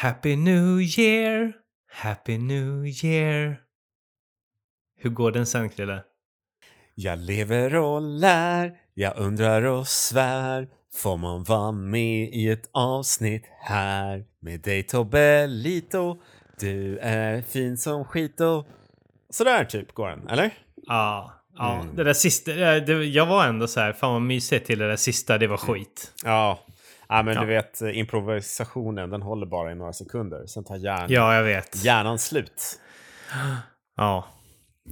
Happy New Year, Happy New Year. Hur går den sen, Krille? Jag lever och lär, jag undrar och svär. Får man vara med i ett avsnitt här? Med dig Tobbe Lito, du är fin som skit och... Sådär typ går den, eller? Ja, ja Mm. det där sista. Det, jag var ändå så här, fan vad mysigt till det där sista, det var skit. Ja. Ja men Ja. du vet eh, improvisationen den håller bara i några sekunder. Sen tar hjärnan, Ja, jag vet. hjärnan slut. Ja.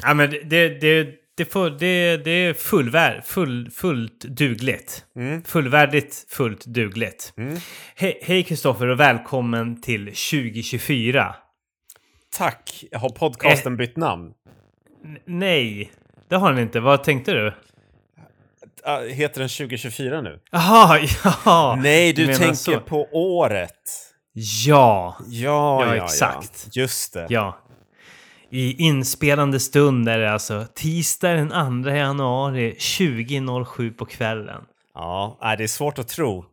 Ja, men det, det, det, det, får, det, det är fullvärd, full, fullt dugligt. Mm. Fullvärdigt, fullt dugligt. Mm. He, hej Kristoffer och välkommen till 2024. Tack! Har podcasten Eh. bytt namn? N- nej, det har den inte. Vad tänkte du? Ah, heter den 2024 nu? Jaha, ja. Nej, du menar tänker så. på året. Ja, Ja, Ja, ja, exakt. Ja. Just det. ja. I inspelande stund är det alltså tisdag den 2 januari 20.07 på kvällen. Ja, det är svårt att tro.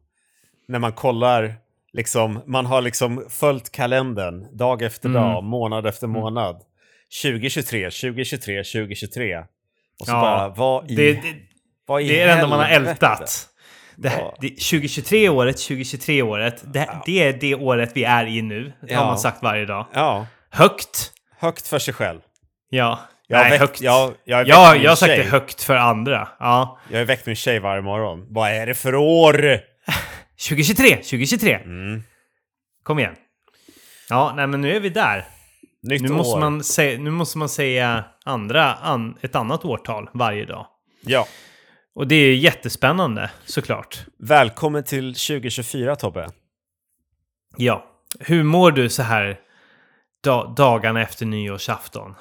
När man kollar, liksom, man har liksom följt kalendern dag efter Mm. dag, månad efter månad. 2023, 2023, 2023. Och så Ja, bara, vad i, Det, det, vad det är det enda man har ältat. Det, här- det, 2023 året, 2023 året, det, det är det året vi är i nu. Det har Ja. man sagt varje dag. Ja, Högt. högt för sig själv. Ja. Jag har Nej, väckt- högt. jag- jag har ja, jag har sagt det högt för andra. Ja. Jag har väckt min tjej varje morgon. Vad är det för år? 2023, 2023. Mm. Kom igen. Ja, nej men nu är vi där. Nytt Nu år. måste, man säga, nu måste man säga andra, an, ett annat årtal varje dag. Ja. Och det är jättespännande, såklart. Välkommen till 2024 Tobbe. Ja. Hur mår du så här da, dagarna efter nyårsafton?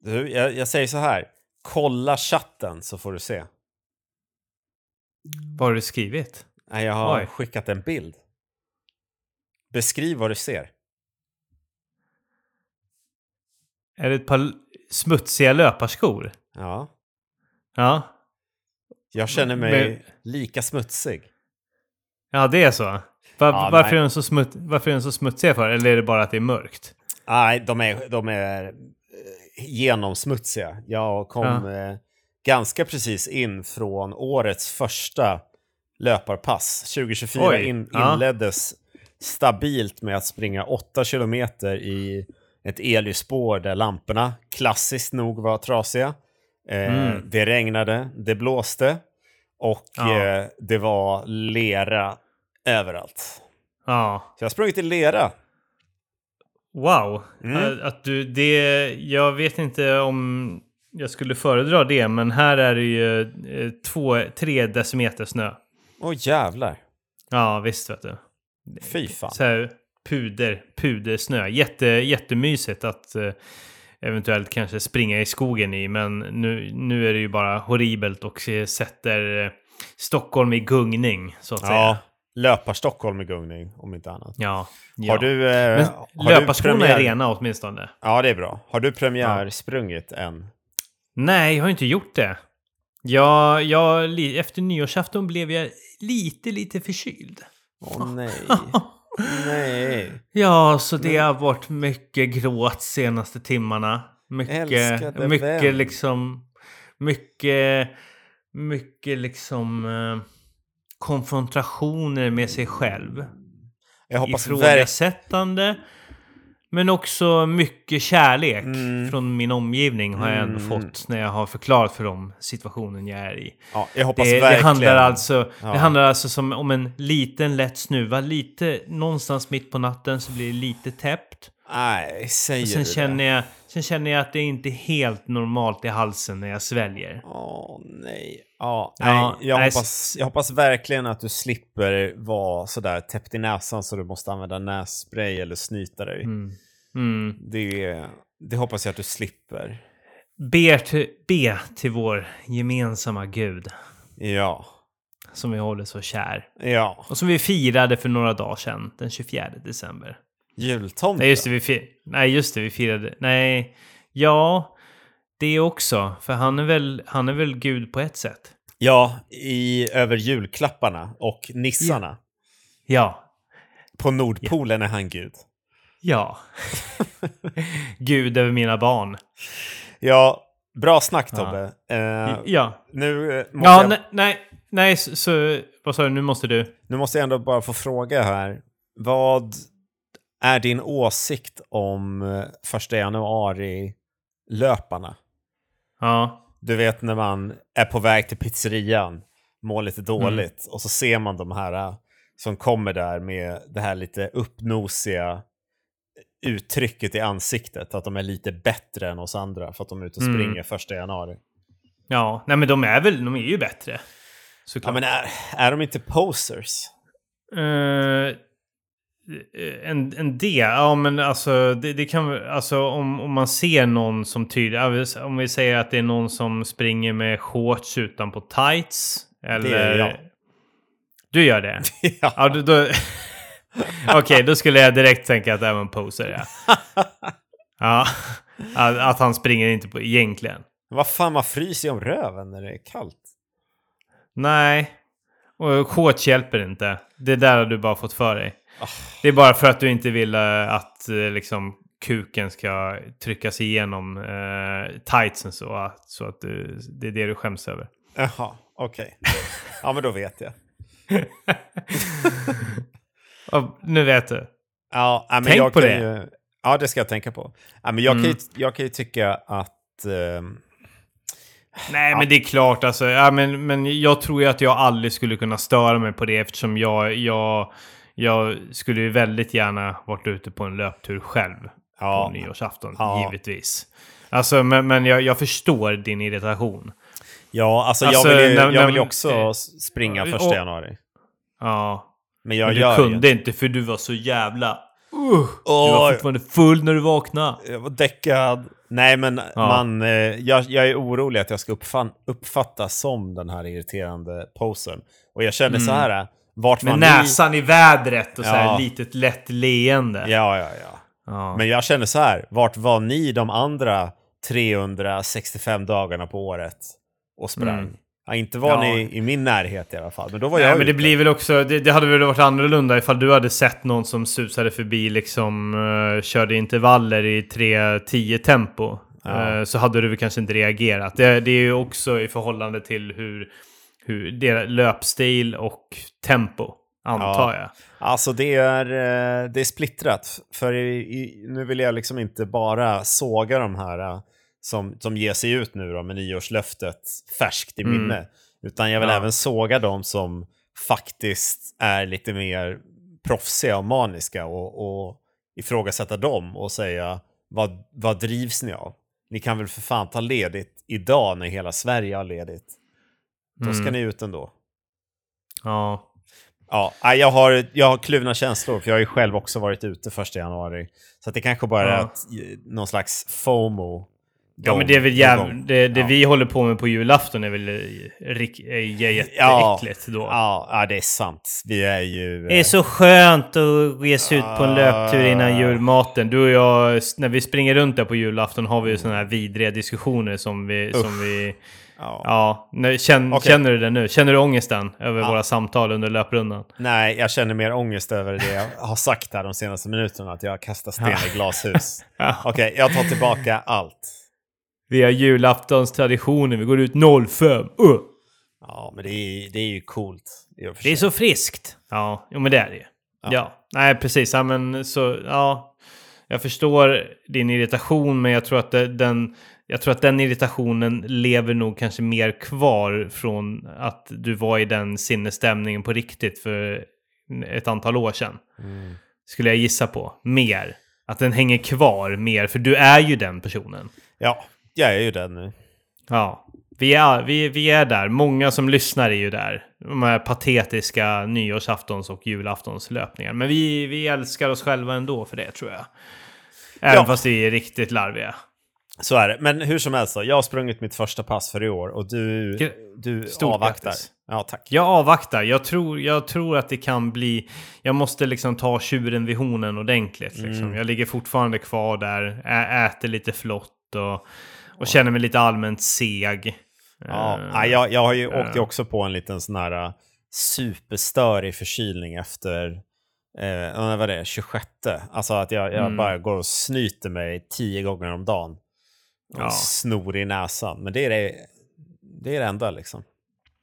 Du, jag, jag säger så här. Kolla chatten så får du se. Vad har du skrivit? Nej, jag har Oj. skickat en bild. Beskriv vad du ser. Är det ett par smutsiga löparskor? Ja. Ja. Jag känner mig Men- lika smutsig. Ja, det är så. Va- Ja, varför, nej. är den så smut, varför är den så smutsig för? Eller är det bara att det är mörkt? Nej, de är, de är eh, genomsmutsiga. Jag kom eh, ganska precis in från årets första löparpass. 2024 Oj, in, ja. inleddes stabilt med att springa 8 kilometer i ett elljusspår där lamporna klassiskt nog var trasiga. Eh, Mm. Det regnade, det blåste och Ja. eh, det var lera överallt. Ja. Så jag har sprungit i lera. Wow. Mm. Att- du, det, jag vet inte om jag skulle föredra det, men här är det ju eh, två, tre decimeter snö. Åh jävlar. Ja, visst vet du. Fy fan. Så här, puder, pudersnö. Jätte, jättemysigt att eventuellt kanske springa i skogen i, men nu, nu är det ju bara horribelt och sätter eh, Stockholm i gungning, så att säga. Ja, löpar Stockholm i gungning om inte annat. Ja. ja. Har du... Eh, du löparskorna premiär- är rena åtminstone. Ja, det är bra. Har du premiärsprungit än? Nej, jag har inte gjort det. Jag, jag, efter nyårsafton blev jag lite, lite förkyld. Åh nej. nej. Ja, så det har varit mycket gråt senaste timmarna. Mycket, mycket vän. liksom... Mycket, mycket liksom... Eh, konfrontationer med sig själv. Jag hoppas. Ifrågasättande. Men också mycket kärlek Mm. från min omgivning har jag ändå Mm. fått när jag har förklarat för dem situationen jag är i. Ja, jag hoppas Det, det verkligen... handlar alltså, Ja. det handlar alltså som om en liten lätt snuva. Lite, någonstans mitt på natten så blir det lite täppt. Nej, säger sen du känner, det? jag, sen känner jag att det inte är helt normalt i halsen när jag sväljer. Åh nej. Ja, Ja, nej, jag, nej, hoppas, jag hoppas verkligen att du slipper vara sådär täppt i näsan så du måste använda nässpray eller snyta dig. Mm. Mm. Det, det hoppas jag att du slipper. Be, till, be till vår gemensamma gud Ja. som vi håller så kär. Ja. Och som vi firade för några dagar sedan, den 24 december. Jultomten. Nej, just det, vi, fi- nej, just det, vi firade... Nej, ja, det också. För han är väl, han är väl gud på ett sätt. Ja, i, över julklapparna och nissarna. Ja, På Nordpolen är han gud. Ja. Gud över mina barn. Ja, bra snack Tobbe. Eh, Ja. nu, eh, måste Ja, jag, nej, nej, nej, så, så vad sa du, nu måste du. nu måste jag ändå bara få fråga här. Vad är din åsikt om eh, första januari-löparna? Ja. Du vet när man är på väg till pizzerian, mår lite dåligt och så ser man de här eh, som kommer där med det här lite uppnosiga uttrycket i ansiktet, att de är lite bättre än oss andra för att de är ute och Mm. springer första januari. Ja, nej men de är väl, de är ju bättre. Ja, Såklart. men är, är de inte posers? Eh, en, en del, ja men alltså det, det kan alltså om, om man ser någon som tydligt, ja, om vi säger att det är någon som springer med shorts utanpå tights. Eller... gör jag. Du gör det? ja. Ja, du, då... Okej, då skulle jag direkt tänka att det är en poser, ja. ja. Att, han springer inte på egentligen. Vad fan, man fryser ju om röven när det är kallt. Nej. Och shorts hjälper inte. Det där har du bara fått för dig. Ah. Det är bara för att du inte vill eh, att eh, liksom kuken ska tryckas igenom eh, tightsen så att, så att du, det är det du skäms över. Jaha, okej. Ja, men då vet jag. Och nu vet du. Ja, ja, men Tänk jag på kan det. Ju, ja, det ska jag tänka på. Ja, men jag, kan Mm. ju, jag kan ju tycka att... ehm, Nej, men det är klart alltså. Ja, men, men jag tror ju att jag aldrig skulle kunna störa mig på det eftersom jag, jag, jag skulle ju väldigt gärna varit ute på en löptur själv Ja. på nyårsafton, Ja. givetvis. Alltså, men, men jag, jag förstår din irritation. ja, alltså, Alltså, jag vill ju, när- jag vill ju också springa och- första januari. Ja, Men jag men du kunde inte för du var så jävla... Uh, du Åh, var fortfarande full när du vaknade. Jag var däckad. Nej, men man, eh, jag, jag är orolig att jag ska uppfan, uppfattas som den här irriterande posen. Och jag känner så här, eh, vart Med var näsan i vädret och så här Ja. litet lätt leende. Ja, ja, ja. Ja. Men jag känner så här, vart var ni de andra 365 dagarna på året och sprang? Mm. Ja, inte var Ja. ni i min närhet i alla fall, men då var Nej, jag men det blir väl också, det, det hade väl varit annorlunda ifall du hade sett någon som susade förbi liksom uh, körde intervaller i 3-10 tempo. Ja. Eh, så hade du väl kanske inte reagerat. Det, det är ju också i förhållande till hur, hur deras löpstil och tempo, antar jag. Alltså det är, eh, det är splittrat. För i, i, nu vill jag liksom inte bara såga de här som, som ger sig ut nu då med nyårslöftet färskt i Mm. minne. Utan jag vill Ja. även såga de som faktiskt är lite mer proffsiga och maniska och, och ifrågasätta dem och säga vad, vad drivs ni av? Ni kan väl för fan ta ledigt idag när hela Sverige har ledigt. Då ska Mm. ni ut ändå. Ja. Ja, jag har, jag har kluvna känslor för jag har ju själv också varit ute första januari. Så att det kanske bara är Ja. ett, någon slags FOMO. Ja men det är väl någon jäv... gång. Det, det Ja. vi håller på med på julafton är väl eh, rik- är jätteäckligt då. Ja, ja, det är sant. Vi är ju... Det är så skönt att sig ut på en löptur innan Ah. julmaten. Du och jag, när vi springer runt där på julafton har vi ju sådana här vidriga diskussioner som vi... Som vi ja. ja, när, känn, Okej. Känner du det nu? Känner du ångesten över Ja. våra samtal under löprundan? Nej, jag känner mer ångest över det jag har sagt här de senaste minuterna. Att jag kastar sten Ja. i glashus. Ja. Okej, jag tar tillbaka allt. Vi har julaftons traditioner, vi går ut 05. Uh. Ja, men det är, det är ju coolt. Det är så friskt. Ja, jo, men det är det ju. Ja. Ja. nej precis. Ja, men så, ja. Jag förstår din irritation, men jag tror att det, den... Jag tror att den irritationen lever nog kanske mer kvar från att du var i den sinnesstämningen på riktigt för ett antal år sedan. Mm. Skulle jag gissa på. Mer. Att den hänger kvar mer, för du är ju den personen. Ja, jag är ju den nu. Ja, vi är, vi, vi är där. Många som lyssnar är ju där. De här patetiska nyårsaftons och julaftonslöpningar. Men vi, vi älskar oss själva ändå för det tror jag. Även Ja. fast vi är riktigt larviga. Så är det. Men hur som helst då, jag har sprungit mitt första pass för i år och du, du Stort avvaktar. grattis. Ja, tack. Jag avvaktar. Jag tror, jag tror att det kan bli... Jag måste liksom ta tjuren vid hornen ordentligt. Liksom. Mm. Jag ligger fortfarande kvar där, äter lite flott och, och känner mig lite allmänt seg. Ja, Eh, jag, jag har ju, eh. åkte ju också på en liten sån här uh, superstörig förkylning efter eh, vad var det, 26. Alltså att jag, jag Mm. bara går och snyter mig tio gånger om dagen. Och Ja. snor i näsan. Men det är det, det är det enda liksom.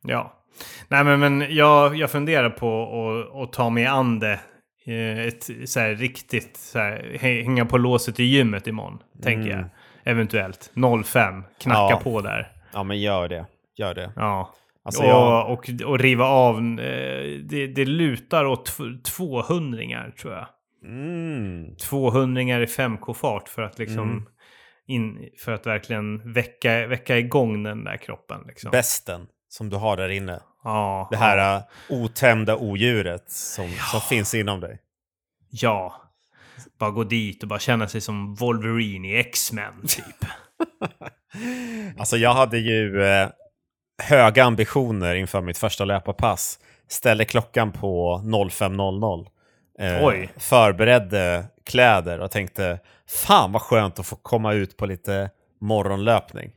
Ja. Nej men, men jag, jag funderar på att, ta mig an det. eh, Ett så här, riktigt så här, hä- hänga på låset i gymmet imorgon. Tänker jag. Eventuellt. 05. Knacka. Ja. på där. Ja, men gör det. Gör det. Ja. Alltså, och, jag, och, och riva av. eh, Det, det lutar åt tv- 200 tror jag. mm, 200 i 5K-fart för att liksom... Mm. In, för att verkligen väcka, väcka igång den där kroppen. Liksom. besten som du har där inne. Ja, Det här uh, otämjda odjuret som, som finns inom dig. Ja. Bara gå dit och bara känna sig som Wolverine i X-Men typ. Alltså jag hade ju eh, höga ambitioner inför mitt första löparpass. Ställde klockan på 05.00. Eh, Oj. Förberedde kläder och tänkte fan vad skönt att få komma ut på lite morgonlöpning.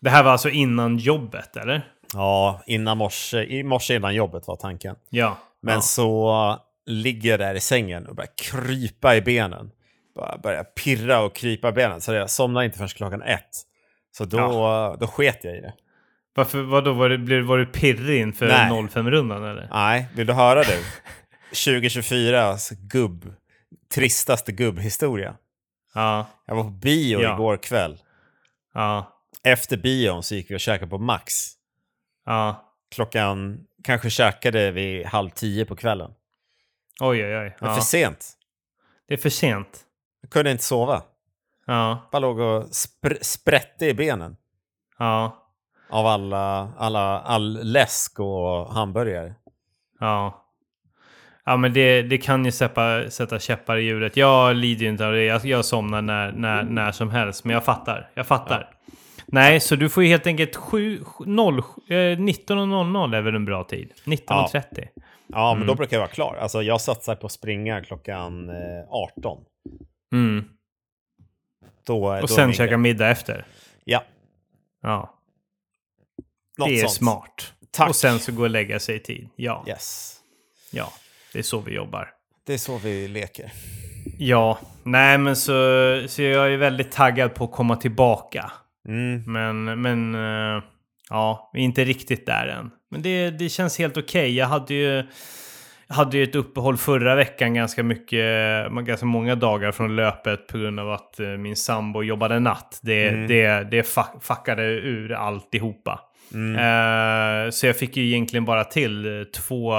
Det här var alltså innan jobbet eller? Ja, innan morse, i morse innan jobbet var tanken. Ja. Men ja. så ligger där i sängen och börjar krypa i benen. Bara börjar pirra och krypa i benen. Så jag somnar inte förrän klockan ett. Så då, då sket jag i det. Varför, vadå, var, blev, var du pirrig inför Nej. 05-rundan eller? Nej, vill du höra det? 2024 gubb, tristaste gubbhistoria. Ja. Jag var på bio Ja. igår kväll. Ja. Efter bion så gick vi och käkade på Max. Ja. Klockan kanske käkade vi halv tio på kvällen. Oj, oj, oj. Men Ja. för sent. Det är för sent. Jag kunde inte sova. Ja. Bara låg och spr- sprätte i benen. Ja. Av alla, alla, all läsk och hamburgare. Ja. Ja men det, det kan ju sätta, sätta käppar i hjulet. Jag lider ju inte av det. Jag, jag somnar när, när, när som helst. Men jag fattar. Jag fattar. Nej, så du får ju helt enkelt 7, 0, eh, 19.00 är väl en bra tid? 19.30. Ja, men Mm. då brukar jag vara klar. Alltså, jag satsar på att springa klockan eh, 18. Mm. Då, Och då sen käka middag efter. Ja, Ja, något det är sånt. smart. Tack. Och sen så gå och lägga sig i tid. Ja, Yes. ja. Det är så vi jobbar. Det är så vi leker. Ja, nej men så, så jag är väldigt taggad på att komma tillbaka. Mm. Men, men eh, ja, vi är inte riktigt där än. Men det, det känns helt okej. Jag hade ju, hade ju ett uppehåll förra veckan ganska mycket, ganska många dagar från löpet på grund av att eh, min sambo jobbade natt. Det, Mm. det, det fuck, fuckade ur alltihopa. Mm. Eh, så jag fick ju egentligen bara till eh, två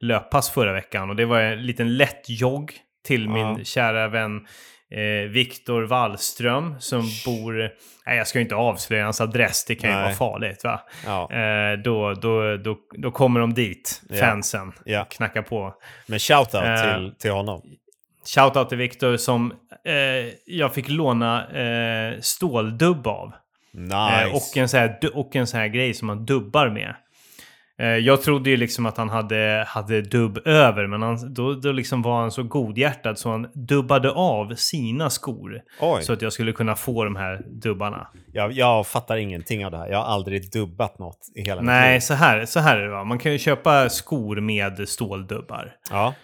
löppass förra veckan. Och det var en liten lätt jogg till Ja. min kära vän eh, Viktor Wallström som bor... Nej, jag ska ju inte avslöja hans adress. Det kan ju Nej. vara farligt va? Ja. Eh, då, då, då, då kommer de dit, fansen. ja. Knackar på. Men shoutout Eh, till, till honom. Shoutout till Viktor som eh, jag fick låna eh, ståldubb av. Nice. Eh, och, en så här, och en sån här grej som man dubbar med. Eh, jag trodde ju liksom att han hade, hade dubb över, men han, då, då liksom var han så godhjärtad så han dubbade av sina skor. Oj, Så att jag skulle kunna få de här dubbarna. jag, jag fattar ingenting av det här. Jag har aldrig dubbat något i hela mitt Nej, liv. så här, så här är det va. Man kan ju köpa skor med ståldubbar. Ja.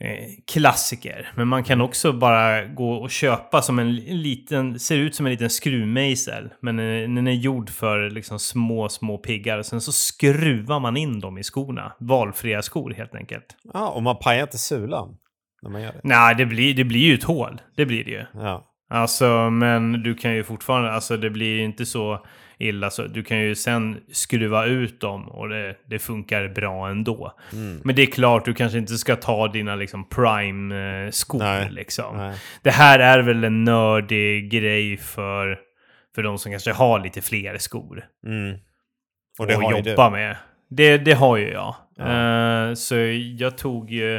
Eh, klassiker. Men man kan också bara gå och köpa som en liten, ser ut som en liten skruvmejsel. Men den är gjord för liksom små, små piggar. Sen så skruvar man in dem i skorna. Valfria skor helt enkelt. ja, och man pajar inte sulan när man gör det. Nej, det blir, det blir ju ett hål. Det blir det ju. Ja. Alltså, men du kan ju fortfarande, alltså det blir ju inte så illa. Så du kan ju sen skruva ut dem och det, det funkar bra ändå. Mm. Men det är klart, du kanske inte ska ta dina liksom prime-skor Nej, liksom. Nej. Det här är väl en nördig grej för, för de som kanske har lite fler skor. Mm. Och det att har jobba du. med. Det, det har ju jag. Ja. Eh, så jag tog ju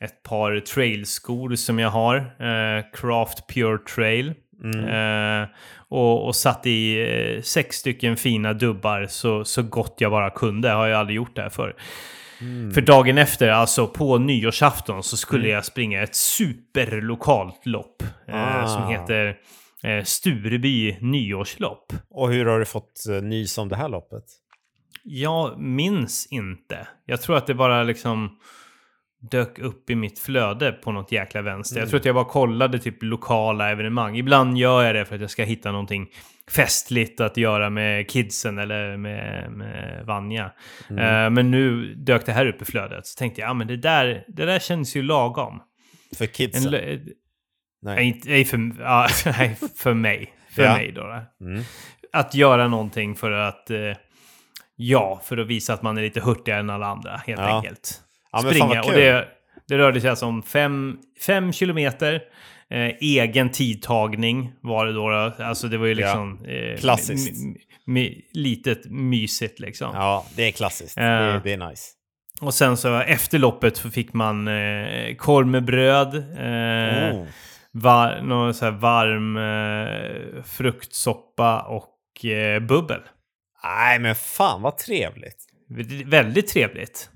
ett par trailskor som jag har. eh, Craft Pure Trail. Mm. Eh, och, och satt i eh, sex stycken fina dubbar så, så gott jag bara kunde. Har jag aldrig gjort det här för. Mm. För dagen efter, alltså på nyårsafton, så skulle Mm. jag springa ett superlokalt lopp. Eh, Ah. som heter eh, Stureby nyårslopp. Och hur har du fått uh, nys om det här loppet? Jag minns inte. Jag tror att det bara liksom dök upp i mitt flöde på något jäkla vänster. Jag tror att jag bara kollade typ lokala evenemang. Ibland gör jag det för att jag ska hitta någonting festligt att göra med kidsen eller med, med Vanja. Eh, men nu dök det här upp i flödet. Så tänkte jag, ja men det där, det där känns ju lagom. För En, kidsen? l- Nej. nej, nej, för, ja, nej, för mig. För Ja. mig då. då. Mm. Att göra någonting för att... Eh, ja, för att visa att man är lite hurtigare än alla andra, helt Ja. enkelt. Ja, Springa. Och det, det rörde sig alltså om fem, fem kilometer. Eh, egen tidtagning var det då. Alltså det var ju Ja. liksom... Eh, Klassiskt. litet mysigt liksom. Ja, det är klassiskt. Eh. Det, det är nice. Och sen så efter loppet så fick man eh, korv med bröd. Eh, Oh. var, någon så här varm eh, fruktsoppa och eh, bubbel. Nej, men fan vad trevligt. Väldigt trevligt.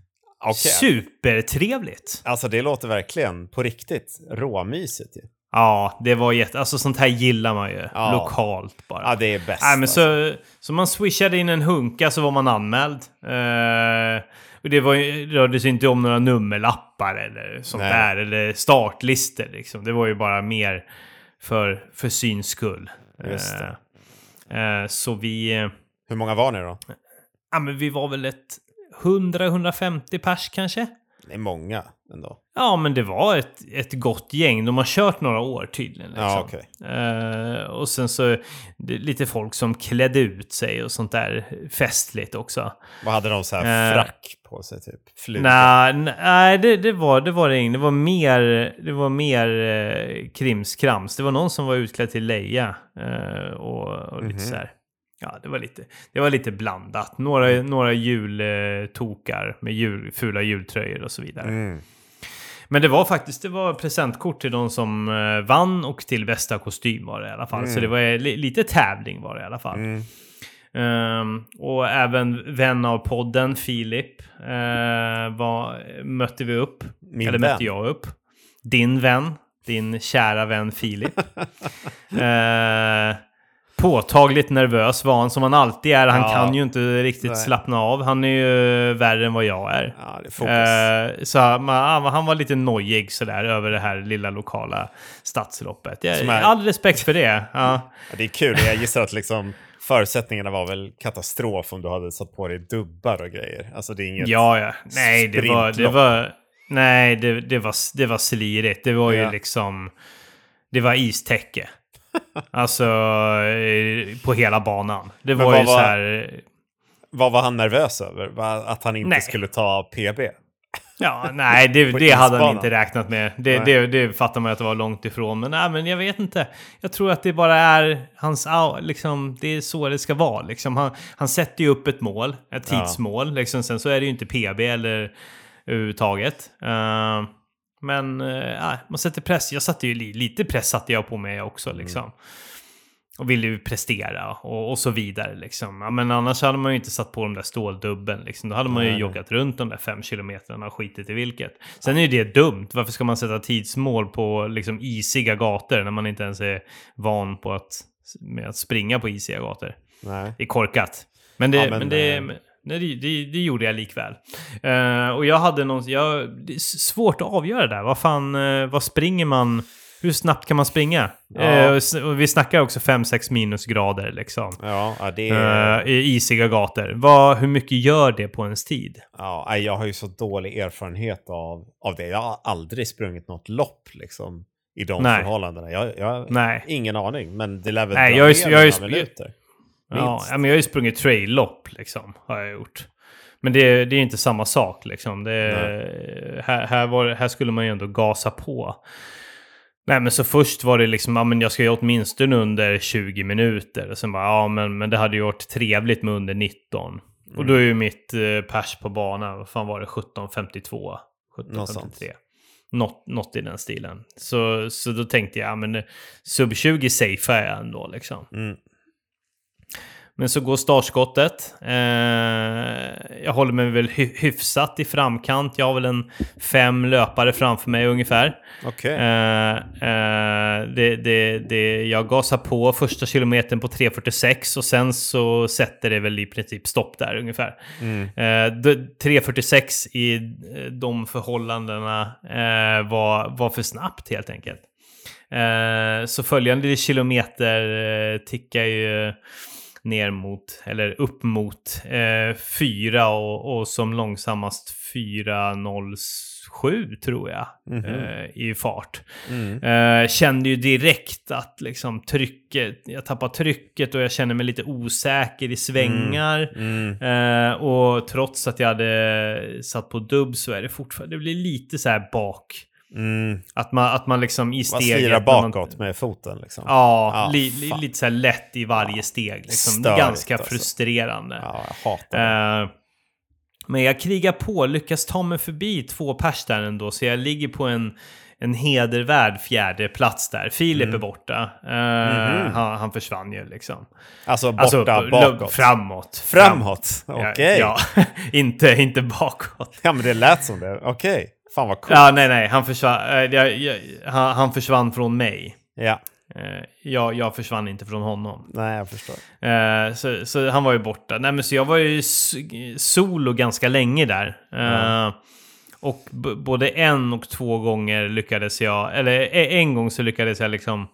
Okej. Supertrevligt. Alltså det låter verkligen på riktigt råmysigt ju. Ja, det var jätte... Alltså sånt här gillar man ju. Ja. Lokalt bara. Ja, det är bäst. Nej, men alltså. så, så man swishade in en hunka så var man anmäld. Eh, och det var, rörde sig inte om några nummerlappar eller sånt Nej. där. Eller startlistor liksom. Det var ju bara mer för, för syns skull. Eh, eh, så vi... eh, Hur många var ni då? Ja, men vi var väl ett 100-150 pers kanske? Det är många ändå. Ja, men det var ett, ett gott gäng. De har kört några år tydligen. Liksom. Ja, okej. Eh, och sen så lite folk som klädde ut sig och sånt där festligt också. Vad hade de så här Eh. frack på sig typ? Nej, nej det, det, var, det var det inget. Det var mer, det var mer eh, krimskrams. Det var någon som var utklädd till Leia. Och, och lite Mhm. så här. Ja, det var lite, det var lite blandat. Några, några jultokar med jul, fula jultröjor och så vidare. Mm. Men det var faktiskt det var presentkort till de som eh, vann och till bästa kostym var det i alla fall. Så Mm. det var eh, li, lite tävling var det i alla fall. Mm. Ehm, och även vän av podden, Filip, eh, var, mötte vi upp. Min Eller vän. mötte jag upp. Din vän, din kära vän Filip. Eh, påtagligt nervös var han som han alltid är. Han Ja. kan ju inte riktigt Nej. slappna av. Han är ju värre än vad jag är. Ja. Eh, så han, han var lite nojig sådär över det här lilla lokala stadsloppet. Jag, är- All respekt för det. Ja. Det är kul. Jag gissar att liksom förutsättningarna var väl katastrof om du hade satt på dig dubbar och grejer. Alltså det är inget... Ja, ja. Nej, det var... Det var nej, det, det, var, det var slirigt. Det var ju Ja. liksom... Det var istäcke. Alltså, eh, på hela banan. Det var ju så var- här... Vad var han nervös över? Att han inte Nej. skulle ta PB? Ja, nej, det, det hade han inte räknat med. Det, det, det fattar man att det var långt ifrån. Men, nej, men jag vet inte. Jag tror att det bara är hans... Liksom, det är så det ska vara. Liksom, han, han sätter ju upp ett mål, ett Ja. tidsmål. Liksom, sen så är det ju inte PB eller överhuvudtaget. Uh, men uh, man sätter press. Jag satte ju li, lite press satte jag på mig också. Mm. Liksom. Och ville ju prestera och, och så vidare. Liksom. Ja, men annars hade man ju inte satt på de där ståldubben. Liksom. Då hade man ju Nej, nej. joggat runt de där fem kilometrarna och skitit i vilket. Sen är ju det dumt. Varför ska man sätta tidsmål på liksom, isiga gator när man inte ens är van på att, med att springa på isiga gator? Nej. Det är korkat. Men det, Ja, men men, det, eh, nej, det, det, det gjorde jag likväl. Eh, och jag hade någon... Jag, det är svårt att avgöra där. Vad fan, uh, vad springer man? Hur snabbt kan man springa? Ja. Och vi snackar också 5-6 minusgrader liksom. Ja, det är... I isiga gator. Vad, hur mycket gör det på ens tid? Ja, jag har ju så dålig erfarenhet av, av det. Jag har aldrig sprungit något lopp liksom, i de Nej. förhållandena. Jag, jag har ingen aning, men det lär väl Nej, dra jag är- jag är- några minuter. Ja, Minst. ja, men jag har ju sprungit trail-lopp liksom. Har jag gjort. Men det, det är inte samma sak liksom. Det, här, här, var, här skulle man ju ändå gasa på. Nej men så först var det liksom, ja men jag ska ju åtminstone under 20 minuter. Och sen bara, ja men, men det hade ju varit trevligt med under 19. Och då är ju mitt eh, pers på banan, vad fan var det, 17.52? Något sånt. 17.53. Något, något i den stilen. Så, så då tänkte jag, ja men eh, sub 20 safear jag ändå liksom. Mm. Men så går startskottet. Eh, jag håller mig väl hy hyfsat i framkant. Jag har väl en fem löpare framför mig ungefär. Okej. Eh, eh, det, det, det, jag gasar på första kilometern på 3.46 och sen så sätter det väl i princip stopp där ungefär. Mm. Eh, d- 3.46 i eh, de förhållandena eh, var, var för snabbt helt enkelt. Eh, så följande kilometer eh, tickar ju ner mot, eller upp mot eh, 4 och, och som långsammast 4.07 tror jag Mhm. eh, i fart. Mm. Eh, kände ju direkt att liksom trycket, jag tappar trycket och jag känner mig lite osäker i svängar. Mm. Eh, och trots att jag hade satt på dubb så är det fortfarande, det blir lite så här bak. Mm. Att man, att man liksom i Man steget... slirar när man- bakåt med foten liksom. Ja, Ja, li, li, lite så lätt i varje steg. Liksom. Störigt, Ganska alltså. frustrerande. Ja, jag hatar det. Eh, men jag krigar på, lyckas ta mig förbi två pers där ändå, så jag ligger på en, en hedervärd fjärde plats där. Filip Mm. är borta. Eh, Mhm. han, han försvann ju liksom. Alltså borta, Alltså, bakåt. Framåt. Framåt? Ja, Okej. Ja, inte, inte bakåt. Ja, men det lät som det. Okej. Fan vad coolt. Ja, nej, nej. Han försvann, eh, jag, jag, han, han försvann från mig. Ja. Eh, jag, jag försvann inte från honom. Nej, jag förstår. Eh, så, så han var ju borta. Nej, men så jag var ju solo ganska länge där. Ja. Och både en och två gånger lyckades jag, eller e- en gång så lyckades jag liksom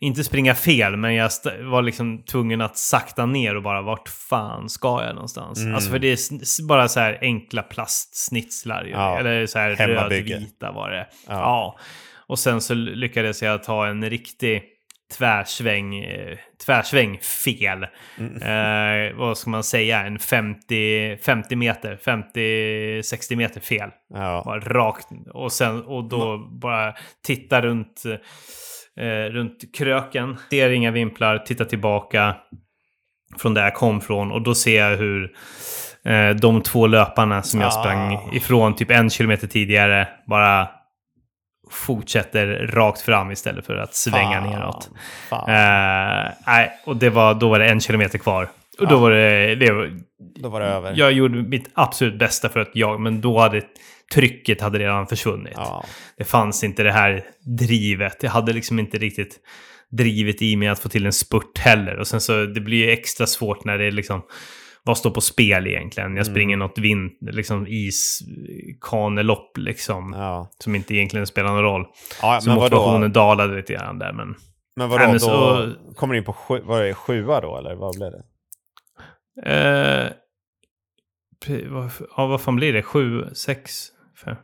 inte springa fel, men jag var liksom tvungen att sakta ner och bara vart fan ska jag någonstans? Mm. Alltså för det är bara så här enkla plastsnitslar ju. Ja. Eller så här rödvita var det. Ja. Ja. Och sen så lyckades jag ta en riktig tvärsväng, eh, tvärsväng fel. Mm. Eh, vad ska man säga? En 50, 50 meter, 50-60 meter fel. Ja. Bara rakt. Och, sen, och då bara titta runt, eh, runt kröken. Ser inga vimplar, titta tillbaka från där jag kom från. Och då ser jag hur eh, de två löparna som jag Ah. sprang ifrån typ en kilometer tidigare bara fortsätter rakt fram istället för att svänga Fan. neråt. Fan. Eh, och det var, då var det en kilometer kvar. Och då Ja. var det, det var, Då var det över. jag gjorde mitt absolut bästa för att jag, men då hade trycket hade redan försvunnit. Ja. Det fanns inte det här drivet. Jag hade liksom inte riktigt drivet i mig att få till en spurt heller. Och sen så, det blir ju extra svårt när det är liksom, vad står på spel egentligen? Jag springer något vind, liksom iskanelopp liksom. Ja. Som inte egentligen spelar någon roll. ja Så men motivationen vadå? dalade lite grann där, men... Men vadå? Då så- kommer du in på sju, vad är det, sjua då eller vad blev det? Eh, vad, ja, vad fan blir det? Sju, sex, fem?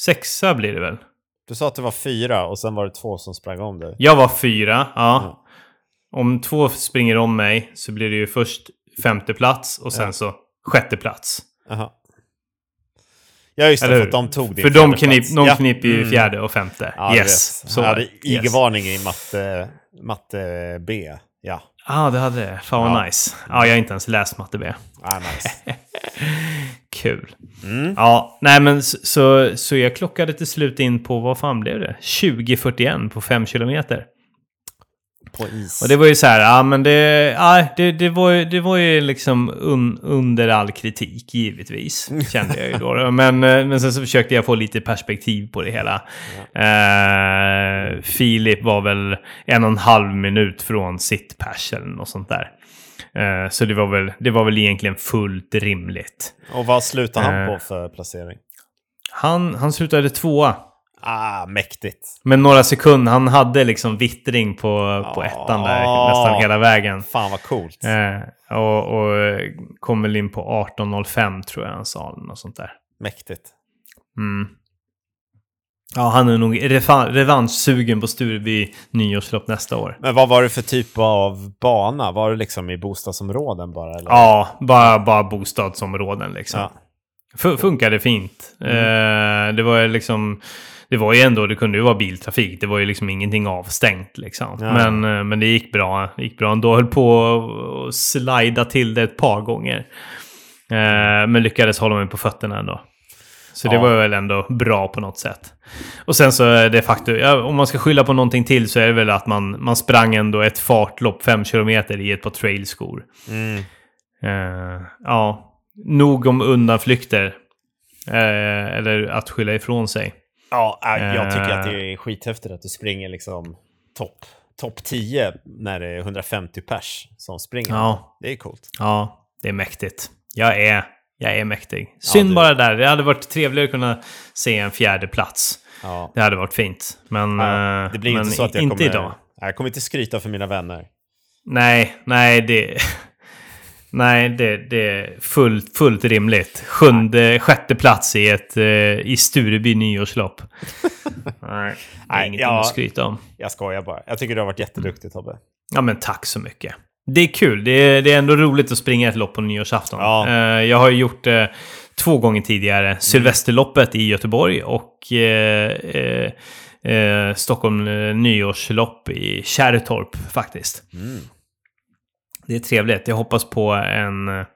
Sexa blir det väl? Du sa att det var fyra och sen var det två som sprang om dig. Jag var fyra, ja. Ja. Om två springer om mig så blir det ju först femte plats och sen Ja. så sjätte plats. Jaha. Ja just det, Eller för att de tog din För de, knip, de Ja. kniper ju Mm. fjärde och femte. Ja, yes. Så jag hade var det. yes. IG-varning i matte, matte B. Ja. Ja, ah, det hade det. Fan vad Ja. nice. Ja, jag har inte ens läst matte B. Ah, nice. Kul. Mm. Ja, nej men så, så, så jag klockade till slut in på, vad fan blev det? 20.41 på 5 kilometer. På is. Och det var ju så här, ja men det, ja, det, det, var, ju, det var ju liksom un, under all kritik givetvis. Kände jag ju då. Men, eh, men sen så försökte jag få lite perspektiv på det hela. Eh, Filip var väl en och en halv minut från sitt pers eller något sånt där. Eh, så det var, väl, det var väl egentligen fullt rimligt. Och vad slutade han på för placering? Han, han slutade tvåa. Ah, mäktigt. Men några sekunder, han hade liksom vittring på, på Ja. ettan där nästan hela vägen. Fan vad coolt. Eh, och, och eh, kom väl in på 18.05 tror jag han sa. Något sånt där. Mäktigt. Mm. Ja, han är nog revanschsugen på Stureby nyårslopp nästa år. Men vad var det för typ av bana? Var det liksom i bostadsområden bara? Eller? Ja, bara, bara bostadsområden liksom. Ja. Fu- funkade fint. Eh, det var ju liksom... Det var ju ändå, det kunde ju vara biltrafik. Det var ju liksom ingenting avstängt liksom. Ja. Men, eh, men det gick bra. Det gick bra ändå. Höll på att slida till det ett par gånger. Eh, men lyckades hålla mig på fötterna ändå. Så det Ja. var väl ändå bra på något sätt. Och sen så är det faktum, ja, om man ska skylla på någonting till så är det väl att man, man sprang ändå ett fartlopp 5 kilometer i ett par trailskor. Mm. Eh, ja, nog om undanflykter. Eh, eller att skylla ifrån sig. Ja, äh, jag tycker Eh. att det är skithäftigt att du springer liksom topp top 10 när det är 150 pers som springer. Ja. Det är coolt. Ja, det är mäktigt. Jag är, jag är mäktig. Synd du- bara där. Det hade varit trevligare att kunna se en fjärde plats. Ja. Det hade varit fint. Men, Ja, eh, det blir men inte så att jag inte kommer... idag. Jag kommer inte skryta för mina vänner. Nej, nej, det... Nej, det, det är fullt, fullt rimligt. Sjunde, sjätte plats i, ett, eh, i Stureby nyårslopp. Nej, det är ja. att skryta om. Jag skojar bara. Jag tycker du har varit jätteduktig Tobbe. Ja, men tack så mycket. Det är kul. Det är, det är ändå roligt att springa ett lopp på nyårsafton. Ja. Eh, jag har gjort det två gånger tidigare. Sylvesterloppet i Göteborg och eh, eh, eh, Stockholm nyårslopp i Kärrtorp faktiskt. Mm. Det är trevligt. Jag hoppas på en, eh,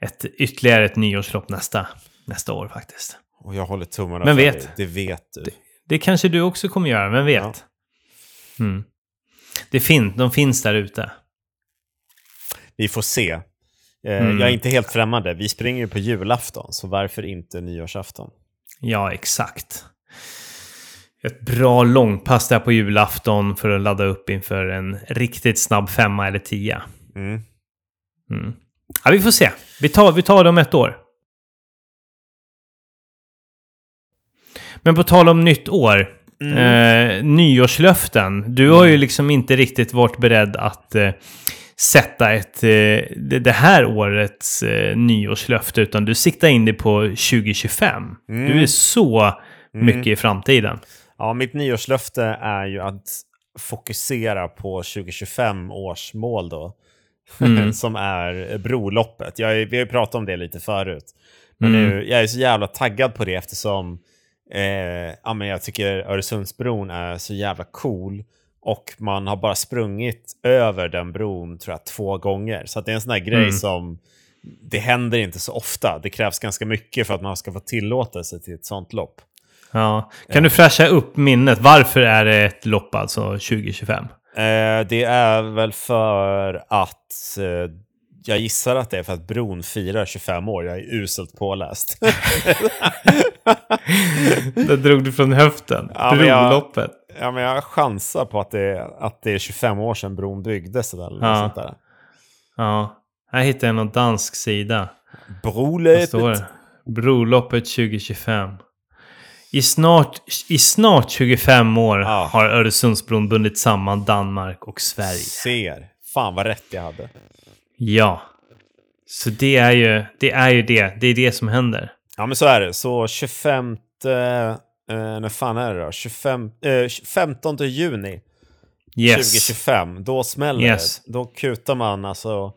ett, ytterligare ett nyårslopp nästa, nästa år faktiskt. Och jag håller tummarna Men för vet. dig. Det vet du. Det kanske du också kommer göra, vem vet? Ja. Mm. Det fin de finns där ute. Vi får se. Eh, Mm. Jag är inte helt främmande. Vi springer ju på julafton, så varför inte nyårsafton? Ja, exakt. Ett bra långpass där på julafton för att ladda upp inför en riktigt snabb femma eller tia. Mm. Mm. Ja, vi får se. Vi tar, vi tar det om ett år. Men på tal om nytt år. Mm. Eh, nyårslöften. Du har ju liksom inte riktigt varit beredd att eh, sätta ett, eh, det, här årets eh, nyårslöfte. Utan du siktar in dig på 2025. Mm. Du är så mycket i framtiden. Ja, mitt nyårslöfte är ju att fokusera på 2025 års mål då. Mm. som är broloppet. Jag, vi har ju pratat om det lite förut. Men Mm. nu, jag är så jävla taggad på det eftersom eh, ja, men jag tycker Öresundsbron är så jävla cool. Och man har bara sprungit över den bron tror jag två gånger. Så det är en sån här grej Mm. som det händer inte så ofta. Det krävs ganska mycket för att man ska få tillåtelse till ett sånt lopp. Ja. Kan du fräscha upp minnet? Varför är det ett lopp alltså 2025? Eh, det är väl för att eh, jag gissar att det är för att bron firar 25 år. Jag är uselt påläst. Det drog du från höften. Ja, men jag- Broloppet. ja, men jag chansar på att det, att det är 25 år sedan bron byggdes. Eller Ja. sånt där. Ja. Här hittade jag någon dansk sida. Det? Broloppet 2025. I snart, I snart 25 år Ja. har Öresundsbron bundit samman Danmark och Sverige. Ser. Fan vad rätt jag hade. Ja. Så det är ju det. Är ju det. det är det som händer. Ja men så är det. Så 25... Eh, när fan är det då? 25, eh, 15 juni Yes. 2025. Då smäller Yes. det. Då kutar man alltså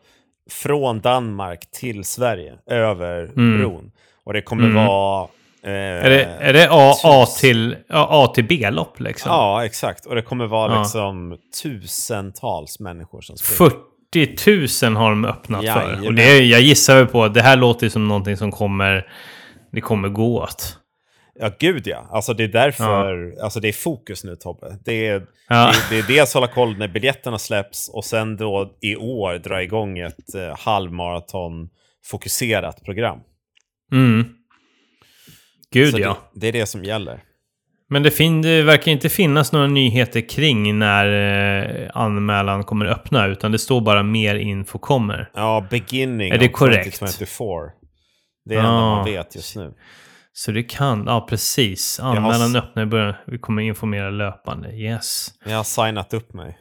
från Danmark till Sverige över Mm. bron. Och det kommer Mm. vara... Eh, Är det, är det A, A till, ja, A till B-lopp liksom? Ja, exakt. Och det kommer vara Ja. liksom tusentals människor som springer. 40 000 har de öppnat för. Jajamän. Och det, jag gissar på att det här låter som någonting som kommer... Det kommer gå åt. Ja, gud ja. Alltså det är därför, alltså det är fokus nu Tobbe. Det är, Ja. det, det är dels hålla koll när biljetterna släpps och sen då i år dra igång ett eh, halvmaraton fokuserat program. Mm. Gud Så ja. det, det är det som gäller. Men det, fin- det verkar inte finnas några nyheter kring när eh, anmälan kommer öppna. Utan det står bara mer info kommer. Ja, beginning Är det korrekt? 2024. Det är det Ja. enda man vet just nu. Så det kan... Ja, precis. har Anmälan s- öppnar i början. Vi kommer informera löpande. Yes. Jag har signat upp mig.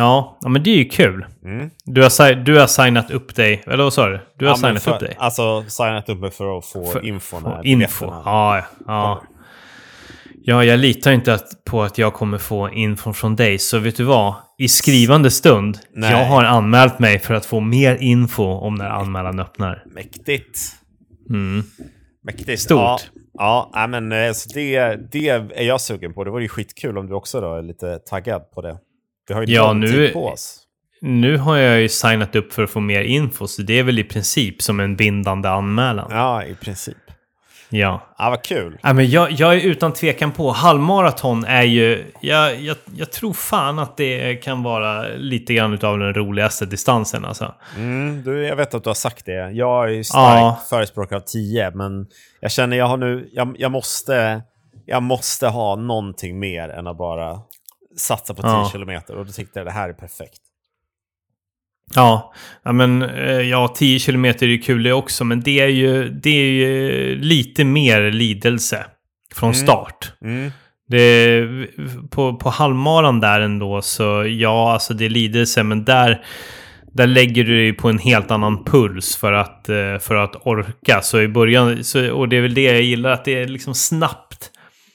Ja, ja men det är ju kul. Mm. Du har, du har signat upp dig. Eller vad sa du? Du har Ja, signat för, upp dig? Alltså signat upp mig för att få För- info Få info. Ja, ja, ja. Ja, jag litar inte att, på att jag kommer få info från dig. Så vet du vad? I skrivande stund. Nej. Jag har anmält mig för att få mer info om när anmälan öppnar. Mäktigt. Mm. Mäktigt. Stort. Ja, ja men eh, det, det är jag sugen på. Det vore ju skitkul om du också då är lite taggad på det. Vi har ju Ja, nu- på oss. Nu har jag ju signat upp för att få mer info, så det är väl i princip som en bindande anmälan. Ja, i princip. Ja. Ja, vad kul. Ja, men jag, jag är utan tvekan på. Halvmaraton är ju... Jag, jag, jag tror fan att det kan vara lite grann av den roligaste distansen alltså. Mm, du, jag vet att du har sagt det. Jag är stark Ja. förespråkare av 10, men jag känner jag har nu... Jag, jag, måste, jag måste ha någonting mer än att bara satsa på 10 Ja. kilometer. Och då tyckte jag det här är perfekt. Ja, ja men eh, ja, 10 kilometer är ju kul det också, men det är ju, det är ju lite mer lidelse från start. Mm. Det, på, på halvmaran där ändå så, ja, alltså det är lidelse, men där, där lägger du dig på en helt annan puls för att, eh, för att orka. Så i början, så, och det är väl det jag gillar, att det är liksom snabbt.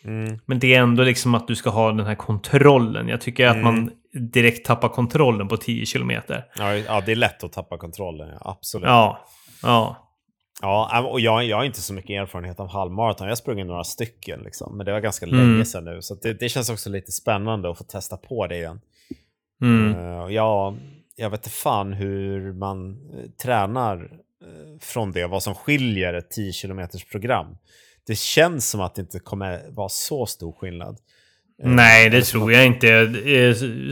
Mm. Men det är ändå liksom att du ska ha den här kontrollen. Jag tycker att man direkt tappar kontrollen på 10 kilometer. Ja, ja, det är lätt att tappa kontrollen. Ja, absolut. Ja, ja. Ja, och jag, jag har inte så mycket erfarenhet av halvmaraton. Jag har sprungit några stycken, liksom, men det var ganska Mm. länge sedan nu. Så det, det känns också lite spännande att få testa på det igen. Mm. Och jag, jag vet inte fan hur man eh, tränar eh, från det, vad som skiljer ett 10 km program. Det känns som att det inte kommer vara så stor skillnad. Eh, Nej, det tror jag inte.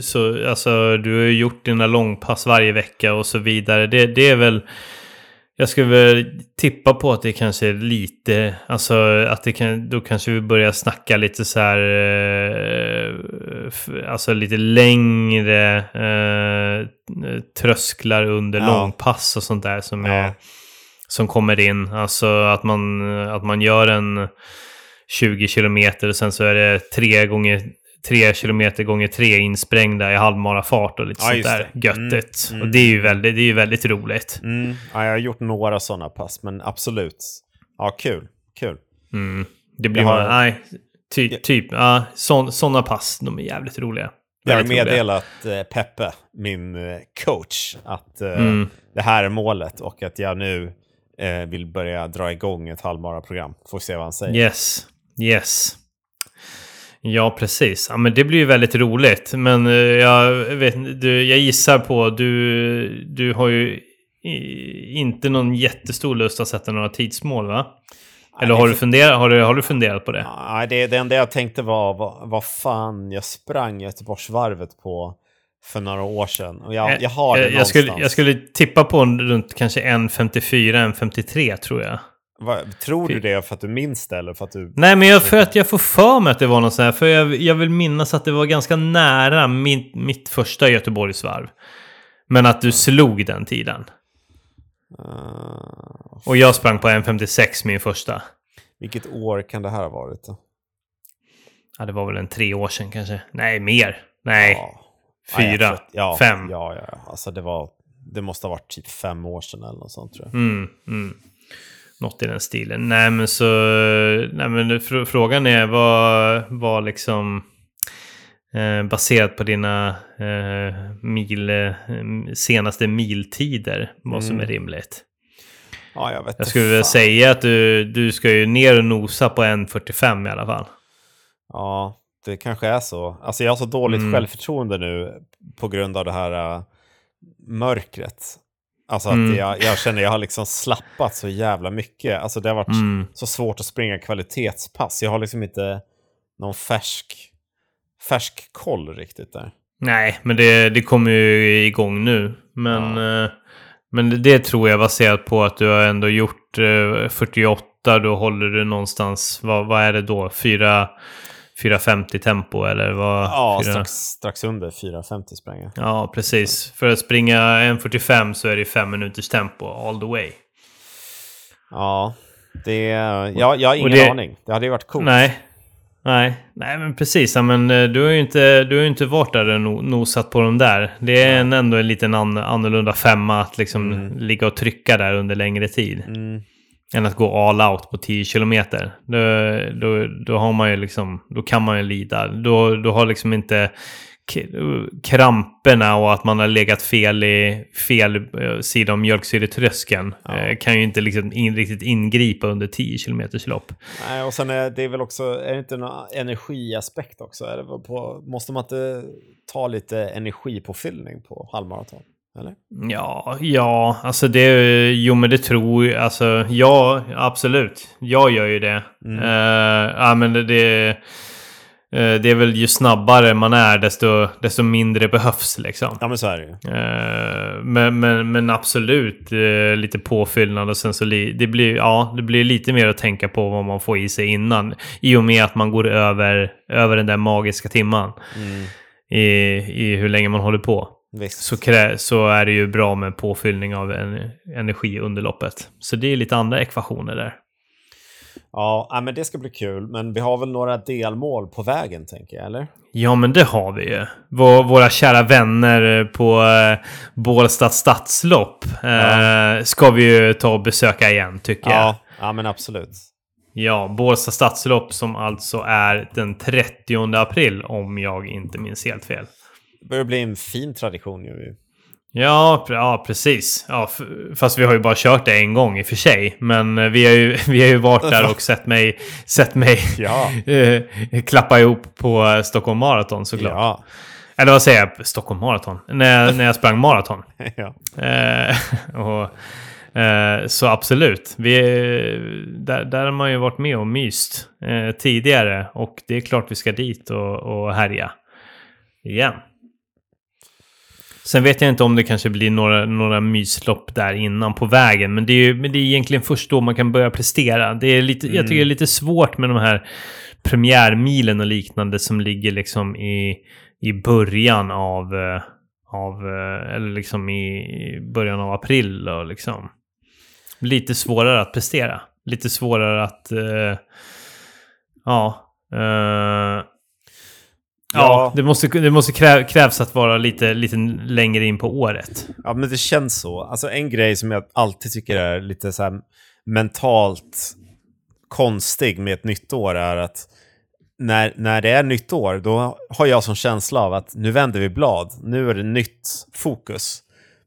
Så, alltså, du har ju gjort dina långpass varje vecka och så vidare. Det, det är väl... Jag skulle väl tippa på att det kanske är lite... Alltså att det kan... Då kanske vi börjar snacka lite så här... Eh, alltså lite längre eh, trösklar under Ja. långpass och sånt där som Ja. är... Som kommer in. Alltså att man, att man gör en 20 kilometer och sen så är det tre gånger 3 kilometer gånger 3 insprängda i halvmarafart och lite Ja, sånt där det. göttigt. Mm, Och mm. det är ju väldigt, det är ju väldigt roligt. Mm, ja, jag har gjort några sådana pass, men absolut. Ja, kul. Kul. Mm. Det blir har- bara, nej, ty, typ, ja, sådana pass, de är jävligt roliga. Jag har meddelat eh, Peppe, min eh, coach, att eh, Mm. det här är målet och att jag nu eh, vill börja dra igång ett halvmaraprogram. Får se vad han säger. Yes, yes. Ja, precis. Ja, men det blir ju väldigt roligt. Men eh, jag, vet, du, jag gissar på, du, du har ju i, inte någon jättestor lust att sätta några tidsmål, va? Eller har du, funderat, har, du, har du funderat på det? Nej, det, det enda jag tänkte var vad, vad fan jag sprang Göteborgsvarvet på för några år sedan. Och jag, jag har det Eh, jag, jag, skulle, jag skulle tippa på en runt kanske 1.54, 1.53 tror jag. Vad- tror du det för att du minns det eller för att du... Nej, men jag, för att jag får för mig att det var något sånt här. För jag, jag vill minnas att det var ganska nära min, mitt första Göteborgsvarv. Men att du slog den tiden. Uh, Och jag sprang på 1.56 min första. vilket år kan det här ha varit? Då? Ja, det var väl en tre år sedan kanske. Nej, mer. Nej, Ja. Ja, fyra, att- ja, fem. Ja, ja, ja. Alltså det var... Det måste ha varit typ fem år sedan eller något sånt tror jag. Mm, mm. Något i den stilen. Nej, men så... Nej, men fr- frågan är vad, vad liksom... Eh, baserat på dina eh, mil, eh, senaste miltider, vad som Mm. är rimligt. Ja, jag vet Jag skulle vilja säga att du, du ska ju ner och nosa på 1.45 i alla fall. Ja, det kanske är så. Alltså jag har så dåligt Mm. självförtroende nu på grund av det här äh, mörkret. Alltså att Mm. jag, jag känner jag har liksom slappat så jävla mycket. Alltså det har varit Mm. så svårt att springa kvalitetspass. Jag har liksom inte någon färsk, färsk koll riktigt där. Nej, men det, det kommer ju igång nu. Men, eh, men det, tror jag baserat på att du har ändå gjort eh, 48. Då håller du någonstans, vad, vad är det då? 4, 4.50 tempo eller vad? Ja, Fyra- strax, strax under 4.50 sprang jag. Ja, precis. För att springa 1.45 så är det 5 minuters tempo all the way. Ja, det, ja, jag har ingen det- aning. Det hade ju varit coolt. Nej. Nej, nej men precis. Men eh, du har ju inte, du har inte varit där och no- nosat på dem där. Det är en, ändå en liten an, annorlunda femma att liksom ligga och trycka där under längre tid. Mm. Än att gå all out på 10 kilometer. Då, då, då har man ju liksom, då kan man ju lida. Då, då har liksom inte kramperna och att man har legat fel i fel eh, sida om mjölksyretröskeln Ja. eh, kan ju inte liksom in, riktigt ingripa under 10 kilometers lopp. Nej, och sen är det väl också, är det inte någon energiaspekt också? På, måste man inte ta lite energipåfyllning på halvmaraton? Eller? Ja, ja, alltså det, jo men det tror jag, alltså ja, absolut. Jag gör ju det. Mm. Eh, ja men det, det, eh, det är väl ju snabbare man är desto, desto mindre behövs liksom. Ja, men så är det ju. Eh, men, men, men absolut lite påfyllnad och sen så det blir, ja, det blir lite mer att tänka på vad man får i sig innan. I och med att man går över, över den där magiska timman Mm. i, i hur länge man håller på Visst. så, så är det ju bra med påfyllning av en, energi under loppet. Så det är lite andra ekvationer där. Ja, ja, men det ska bli kul. Men vi har väl några delmål på vägen, tänker jag, eller? Ja, men det har vi ju. Vår, våra kära vänner på eh, Bålsta stadslopp eh, ska vi ju ta och besöka igen, tycker jag. Ja, ja men absolut. Ja, Bålsta stadslopp som alltså är den 30 april, om jag inte minns helt fel. Börjar bli en fin tradition ju. Ja, ja precis. Ja, fast vi har ju bara kört det en gång i och för sig. Men eh, vi har ju, vi har ju varit där och sett mig, sett mig Ja. eh, klappa ihop på eh, Stockholm Marathon såklart. Ja. Eller vad säger jag? Stockholm Marathon? När, jag- när jag sprang maraton. ja. Eh, och, eh, så absolut. Vi, där, där har man ju varit med och myst eh, tidigare. Och det är klart vi ska dit och, och härja. Igen. Sen vet jag inte om det kanske blir några, några myslopp där innan på vägen. Men det, är ju, men det är egentligen först då man kan börja prestera. Det är lite, Jag tycker det är lite svårt med de här premiärmilen och liknande som ligger liksom i, i början av, eh, av eh, eller liksom i början av april och liksom. Lite svårare att prestera. Lite svårare att, eh, ja. eh, Ja, det måste, det måste krä, krävs att vara lite, lite längre in på året. ja, men det känns så. Alltså en grej som jag alltid tycker är lite så här mentalt konstig med ett nytt år är att när, när det är nytt år, då har jag som känsla av att nu vänder vi blad. Nu är det nytt fokus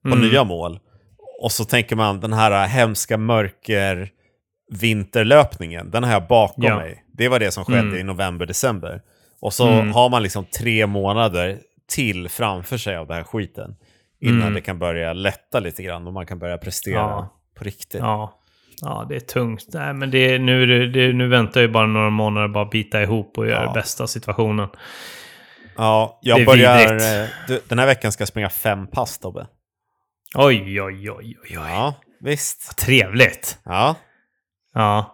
på Mm. nya mål. Och så tänker man den här hemska mörker vinterlöpningen, den har jag bakom Ja. mig. Det var det som skedde Mm. i november, december. Och så Mm. har man liksom tre månader till framför sig av den här skiten. Innan Mm. det kan börja lätta lite grann och man kan börja prestera Ja. på riktigt. Ja, ja det är tungt. Nej, men det, nu, det, det, nu väntar ju bara några månader bara bita ihop och göra Ja. det bästa av situationen. Ja, jag börjar... Du, den här veckan ska jag springa fem pass, Tobbe. Oj, oj, oj, oj, oj. Ja, visst. Trevligt. Ja, Ja.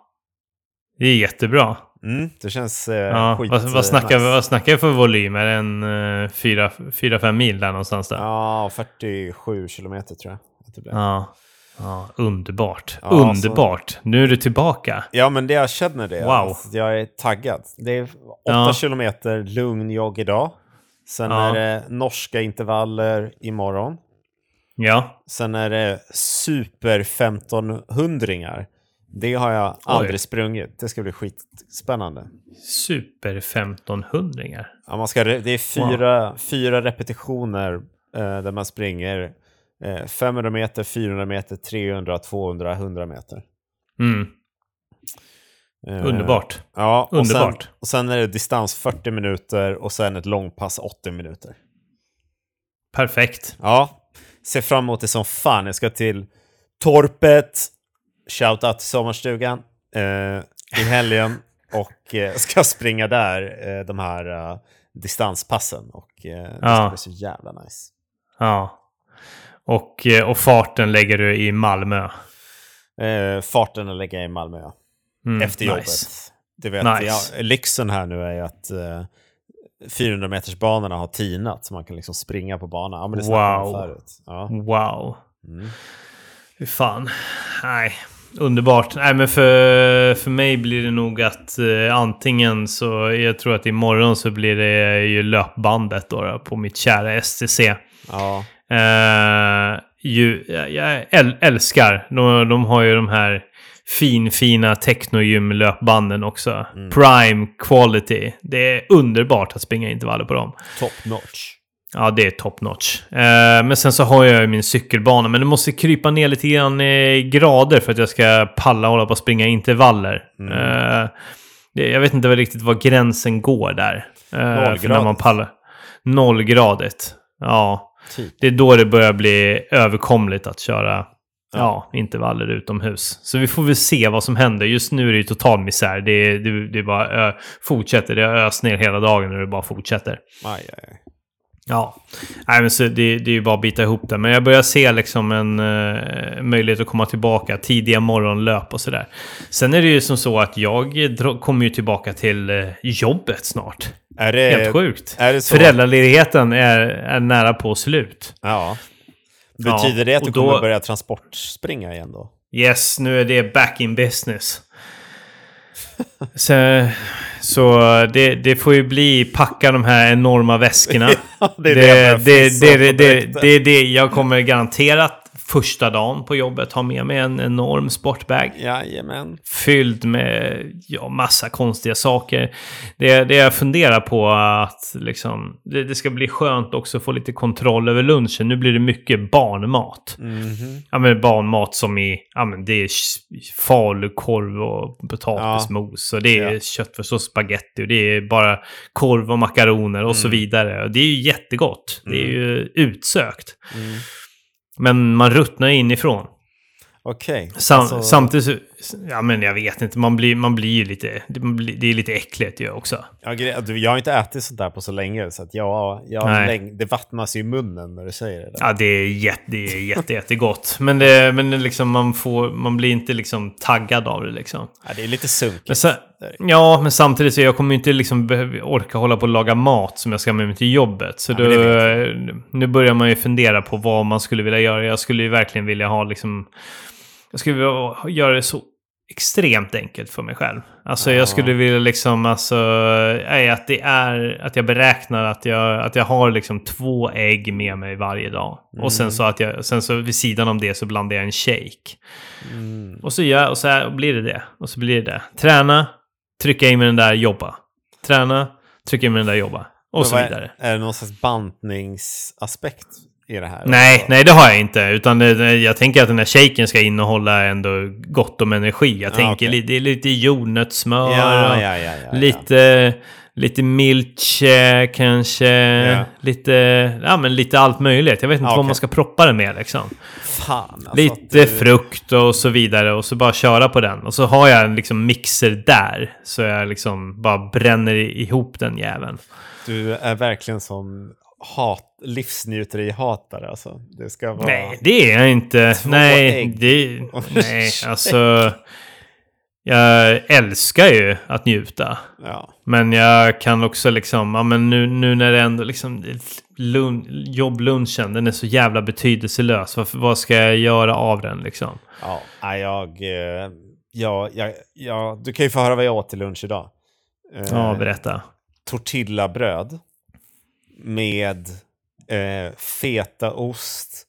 Det är jättebra. Mm, det känns eh, Ja. skit... Vad, vad, eh, snackar, nice. vad snackar jag för volym? Är det en 4-5 mil där någonstans? Där? Ja, 47 kilometer tror jag. att det blir. Ja. ja. Underbart. Ja, Underbart. Nu är du tillbaka. Ja, men det jag känner det. Wow. Att jag är taggad. Det är 8 Ja. kilometer lugn jogg idag. Sen Ja. är det norska intervaller imorgon. Ja. Sen är det super 1500 Det har jag aldrig sprungit. Det ska bli skitspännande. Super 1500 Ja, man ska, det är fyra, fyra repetitioner eh, där man springer eh, 500 meter, 400 meter, 300, 200, 100 meter. Mm. Eh, Underbart. Ja, och Underbart. Sen, och sen är det distans 40 minuter och sen ett långpass 80 minuter. Perfekt. Ja, ser fram emot det som fan. Jag ska till Torpet, shoutout till sommarstugan, eh, i helgen och eh, ska springa där, eh, de här eh, distanspassen. Och eh, det ska Ja. bli så jävla nice. Ja. Och, eh, och farten lägger du i Malmö. Farten lägger jag i Malmö, ja. Mm, Efter jobbet. nice. Du vet, Nice. ja, lyxen här nu är ju att eh, 400 meters banorna har tinat så man kan liksom springa på banan. Ja, men det Wow. förut. Ja. Wow. Mm. Fy fan. Nej. Underbart. Nej, men för, för mig blir det nog att eh, antingen så, jag tror att imorgon så blir det ju löpbandet då, då på mitt kära STC. Ja. Eh, ju, jag, jag äl, älskar, de, de har ju de här finfina technogym-löpbanden också. Mm. Prime quality. Det är underbart att springa intervaller på dem. Top notch. Ja, det är top notch. Eh, men sen så har jag ju min cykelbana, men det måste krypa ner lite grann i grader för att jag ska palla hålla på och springa intervaller. Mm. Eh, jag vet inte riktigt var gränsen går där. Eh, för när man Nollgradigt. pallar. Nollgradigt. Ja. Typ. Det är då det börjar bli överkomligt att köra ja, intervaller utomhus. Så vi får väl se vad som händer. Just nu är det ju total misär. Det, är- det, det bara ö, fortsätter. Det har öst ner hela dagen och det bara fortsätter. Aj, aj. Ja, Nej, men så det, det är ju bara att bita ihop det. Men jag börjar se liksom en eh, möjlighet att komma tillbaka. Tidiga morgonlöp och sådär. Sen är det ju som så att jag kommer ju tillbaka till eh, jobbet snart. Är det... Helt sjukt. Är det så? Föräldraledigheten är, är nära på slut. Ja. Betyder det att du då- kommer börja transportspringa igen då? Yes, nu är det back in business. Så, så det, det får ju bli packa de här enorma väskorna. Ja, det är det, det det, det, det, det, det är det jag kommer garanterat första dagen på jobbet ha med mig en enorm sportbag. Jajamän. Fylld med ja, massa konstiga saker. Det, det jag funderar på att liksom, det, det ska bli skönt också att få lite kontroll över lunchen. Nu blir det mycket barnmat. Mhm. Ja men barnmat som i, ja men det är falukorv och potatismos och det är Ja. köttfärssås och spagetti och det är bara korv och makaroner och så Mm. vidare. Och det är ju jättegott. Det är ju utsökt. Mm. Men man ruttnar inifrån. Okej. Sam, Alltså- Samtidigt ja men jag vet inte, man blir, man blir ju lite, det, är lite äckligt ju också. Ja, jag har inte ätit sånt där på så länge, så att jag, jag läng- det vattnas i munnen när du säger det. Där. Ja, det är, jätte, det är jätte, jättegott. Men, det, men det liksom, man, får, man blir inte liksom taggad av det liksom. Ja, det är lite sunkigt. Ja, men samtidigt så jag kommer ju inte liksom orka hålla på och laga mat som jag ska med mig till jobbet. Så Ja, då, nu börjar man ju fundera på vad man skulle vilja göra. Jag skulle ju verkligen vilja ha liksom... Jag skulle vilja göra det så extremt enkelt för mig själv. Alltså Ja. jag skulle vilja liksom, alltså, nej, att det är, att jag beräknar att jag, att jag har liksom två ägg med mig varje dag. Och sen Mm. så att jag, sen så vid sidan om det så blandar jag en shake. Mm. Och så, gör, och så här, blir det det. Och så blir det det. Träna, trycka in med den där jobba. Träna, trycka in med den där jobba. Och Men så vad är- vidare. Är det någon slags bantningsaspekt i det här? Nej, nej det har jag inte. Utan det, jag tänker att den här shaken ska innehålla ändå gott om energi. Jag Ja, tänker li- det är lite jordnötssmör Ja, ja, ja, lite, lite milche kanske. Ja. Lite, ja, men lite allt möjligt. Jag vet inte Ja, vad man ska proppa det med liksom. Fan, alltså Lite du- frukt och så vidare och så bara köra på den. Och så har jag en liksom mixer där. Så jag liksom bara bränner ihop den jäveln. Du är verkligen som hat, livsnjuteri-hatare alltså. Det ska vara... Nej, det är jag inte. Nej, det, nej, alltså. Jag älskar ju att njuta. Ja. Men jag kan också liksom, ja men nu, nu när det ändå liksom, lun, jobblunchen, den är så jävla betydelselös. Vad, vad ska jag göra av den liksom? Ja, jag, eh, ja, jag, ja, du kan ju få höra vad jag åt till lunch idag. Eh, Ja, berätta. tortillabröd med eh, fetaost,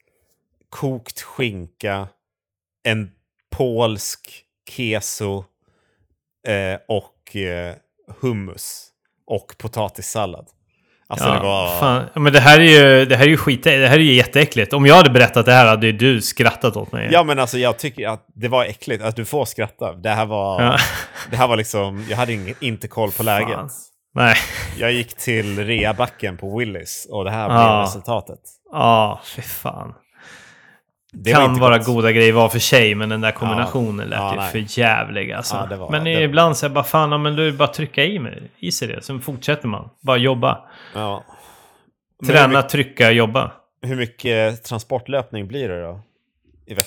kokt skinka, en polsk keso eh, och eh, hummus och potatissallad. Alltså Ja, det var... fan. Men det här är ju, det här är ju skit, det här är ju jätteäckligt. Om jag hade berättat det här hade du skrattat åt mig. Ja men alltså jag tycker att det var äckligt, att du får skratta. Det här var, Ja. det här var liksom, jag hade ing, inte koll på läget. Nej. Jag gick till reabacken på Willys och det här Ja. blev resultatet. Ja, fy fan. Det kan vara gott. goda grejer var för sig, men den där kombinationen lät Ja, ju för jävlig alltså. Ja, var- men ibland så är bara fan, ja, men du bara trycka i, mig, i sig det. Sen fortsätter man. Bara jobba. Ja. Träna, mycket- trycka, jobba. hur mycket transportlöpning blir det då?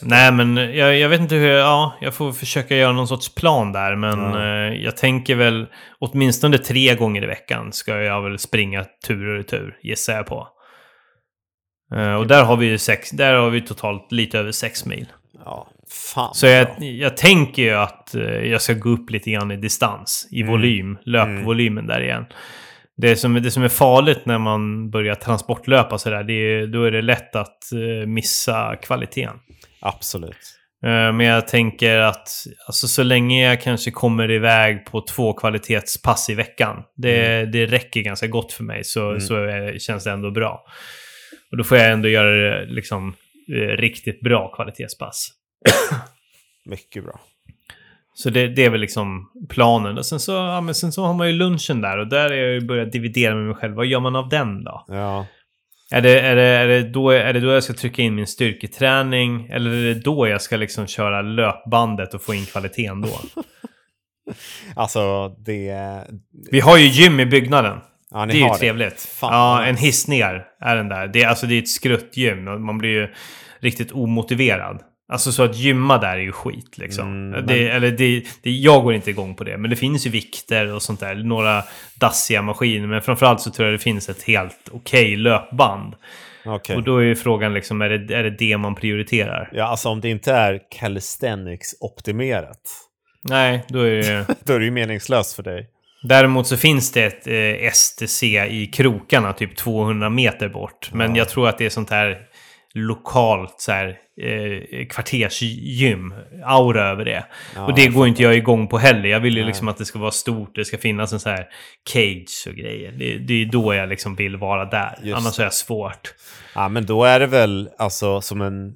Nej, men jag, jag vet inte hur... Ja, jag får försöka göra någon sorts plan där. Men Ja. eh, jag tänker väl åtminstone tre gånger i veckan ska jag väl springa tur och retur, gissar jag på. Eh, och där har vi ju sex, där har vi totalt lite över sex mil. Ja, fan. Så jag, jag tänker ju att eh, jag ska gå upp lite grann i distans, i Mm. volym, löpvolymen där igen. Det som, det som är farligt när man börjar transportlöpa sådär, det är, då är det lätt att eh, missa kvaliteten. Absolut. Eh, Men jag tänker att alltså, så länge jag kanske kommer iväg på två kvalitetspass i veckan, det, det räcker ganska gott för mig, så, Mm. så känns det ändå bra. Och då får jag ändå göra det liksom eh, riktigt bra kvalitetspass. Mycket bra. Så det, det är väl liksom planen. Och sen så, ja, men sen så har man ju lunchen där och där är jag ju börjat dividera med mig själv. Vad gör man av den då? Ja. Är det, är, det, är, det då, är det då jag ska trycka in min styrketräning? Eller är det då jag ska liksom köra löpbandet och få in kvaliteten då? Alltså, det... Vi har ju gym i byggnaden. Ja, ni det är ju har trevligt. Fan, ja, en hiss ner är den där. Det är, alltså, det är ett skruttgym. Man blir ju riktigt omotiverad. Alltså så att gymma där är ju skit liksom. Mm, det, eller det, det, jag går inte igång på det. Men det finns ju vikter och sånt där. Några dassiga maskiner. Men framförallt så tror jag det finns ett helt okej löpband. Okej. Och då är ju frågan liksom, är det, är det det man prioriterar? Ja, alltså om det inte är calisthenics-optimerat, Nej, då är det ju... då är det ju meningslöst för dig. Däremot så finns det ett eh, STC i krokarna, typ 200 meter bort. Men Ja. jag tror att det är sånt här lokalt så här, eh, kvartersgym, aura över det. Ja, och det går inte jag igång på heller. Jag vill ju liksom att det ska vara stort, det ska finnas en så här cage och grejer. Det, det är då jag liksom vill vara där. Just Annars är jag svårt. Ja, men då är det väl alltså som en...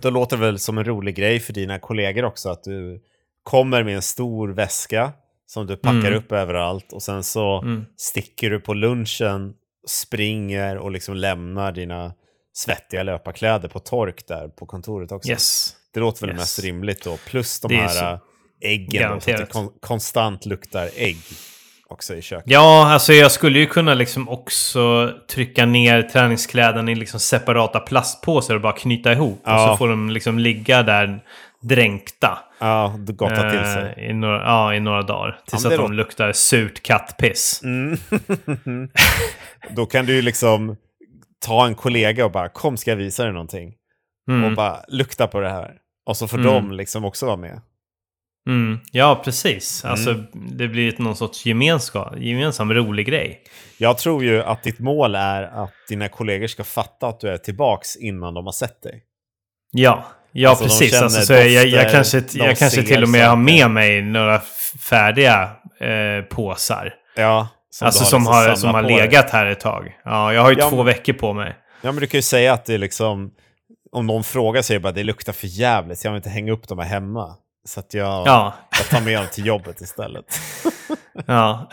Då låter det väl som en rolig grej för dina kollegor också att du kommer med en stor väska som du packar Mm. upp överallt och sen så Mm. sticker du på lunchen, springer och liksom lämnar dina svettiga löparkläder på tork där på kontoret också. Yes. Det låter väl Yes. mest rimligt då. Plus de Det är här äh, äggen då, så att det Garanterat. kon- konstant luktar ägg också i köket. Ja, alltså jag skulle ju kunna liksom också trycka ner träningskläderna i liksom separata plastpåsar och bara knyta ihop. Och Ja. så får de liksom ligga där dränkta. Ja, det gottar till sig. eh, i, några, ja, i några dagar. Tills det att de luktar surt kattpiss. Mm. Då kan du ju liksom ta en kollega och bara kom ska jag visa dig någonting. Mm. Och bara lukta på det här. Och så får Mm. de liksom också vara med. Mm. Ja, precis. Mm. Alltså, det blir ett någon sorts gemenskap, gemensam rolig grej. Jag tror ju att ditt mål är att dina kollegor ska fatta att du är tillbaks innan de har sett dig. Ja, ja Alltså, precis. Alltså, så jag, jag, jag dofter, kanske, jag kanske till och med har med mig några färdiga eh, påsar. Ja, som alltså du som liksom har, som har legat här ett tag. Ja, jag har ju Ja, två men- veckor på mig. Ja, men du kan ju säga att det är liksom... Om någon frågar sig bara det luktar för jävligt så jag vill inte hänga upp dem här hemma. Så att jag, Ja, jag tar med dem till jobbet istället. ja.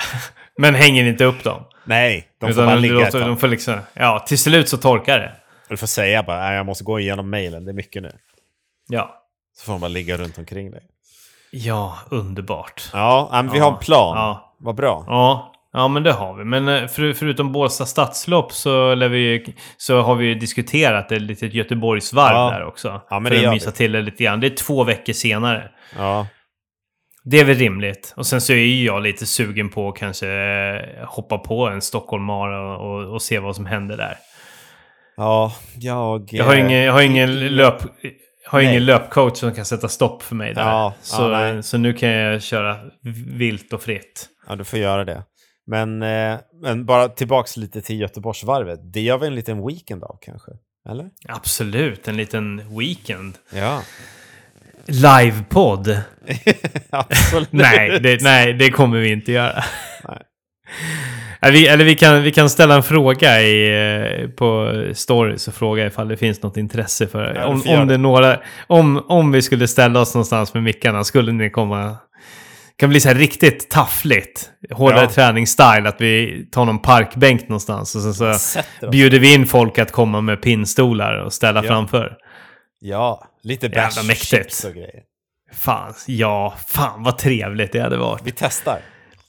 Men hänger inte upp dem. Nej, de får bara ligga låter, de får liksom, ja, till slut så torkar det. Du får säga bara, jag måste gå igenom mejlen, det är mycket nu. Ja. Så får de bara ligga runt omkring dig. Ja, underbart. Ja, men vi Ja, har en plan. ja. Vad bra. Ja, ja men det har vi. Men eh, för, förutom Bålsta stadslopp så, vi, så har vi ju diskuterat ett litet Göteborgsvarv Ja. där också. Ja, men för det att mysa till det lite grann. Det är två veckor senare. Ja, Det är väl rimligt. Och sen så är ju jag lite sugen på att kanske eh, hoppa på en Stockholmare och, och, och se vad som händer där. ja jag... Jag har eh, ingen, jag har ingen löp... Har Nej. ingen löpcoach som kan sätta stopp för mig där. Ja, så, ja, så nu kan jag köra vilt och fritt. Ja, du får göra det. Men, eh, men bara tillbaks lite till Göteborgsvarvet. Det gör vi en liten weekend av kanske? Eller? Absolut, en liten weekend. Ja. Livepodd? Absolut. nej, det, nej, det kommer vi inte göra. Nej. Vi, eller vi kan, vi kan ställa en fråga i, eh, på stories och fråga ifall det finns något intresse för Ja, om, om det det. några, om, om vi skulle ställa oss någonstans med mickarna, skulle ni komma... Kan bli så här riktigt taffligt. Hårdare Ja. träningsstyle, att vi tar någon parkbänk någonstans och sen så Sätter bjuder vi in folk att komma med pinnstolar och ställa Ja. framför. Ja, lite bärs, chips och grejer. Fan, ja, fan vad trevligt det hade varit. Vi testar.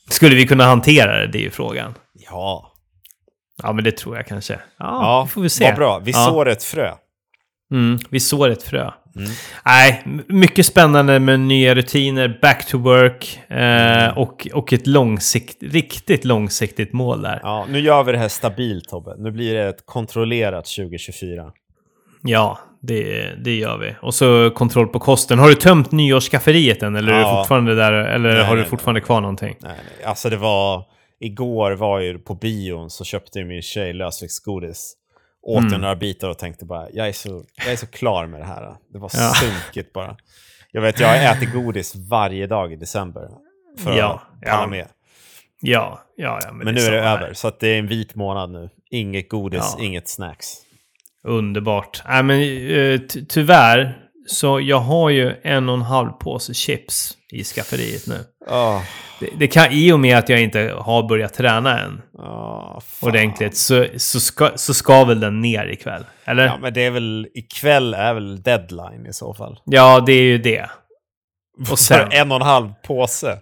Skulle vi kunna hantera det? Det är ju frågan. Ja, Ja, men det tror jag kanske. Ja, ja får vi se. vad bra. Vi ja. sår ett frö. Mm, vi sår ett frö. Mm. Nej, mycket spännande med nya rutiner, back to work eh, och, och ett långsikt, riktigt långsiktigt mål där. Ja, nu gör vi det här stabilt Tobbe. Nu blir det ett kontrollerat 2024. Ja, det, det gör vi. Och så kontroll på kosten. Har du tömt nyårsskafferiet än? Eller är Ja. du fortfarande där? Eller Nej, har du nej, fortfarande kvar någonting? Nej, nej. Alltså det var... Igår var ju på bion så köpte min tjej lösviktsgodis. Åt Mm. några bitar och tänkte bara, jag är, så, jag är så klar med det här. Det var Ja. sunkigt bara. Jag vet, jag har ätit godis varje dag i december. För Ja, att palla ja. med. Ja, ja, ja. Men, Men nu är det här. över, så det är en vit månad nu. Inget godis, Ja. inget snacks. Underbart. Nej, men eh, ty- tyvärr så jag har ju en och en halv påse chips i skafferiet nu. Åh, Det, det kan, I och med att jag inte har börjat träna än fan. ordentligt så, så, ska, så ska väl den ner ikväll? Eller? Ja, Ja, men det är väl, ikväll är väl deadline i så fall. det är ju det. Och sen, en och en halv påse.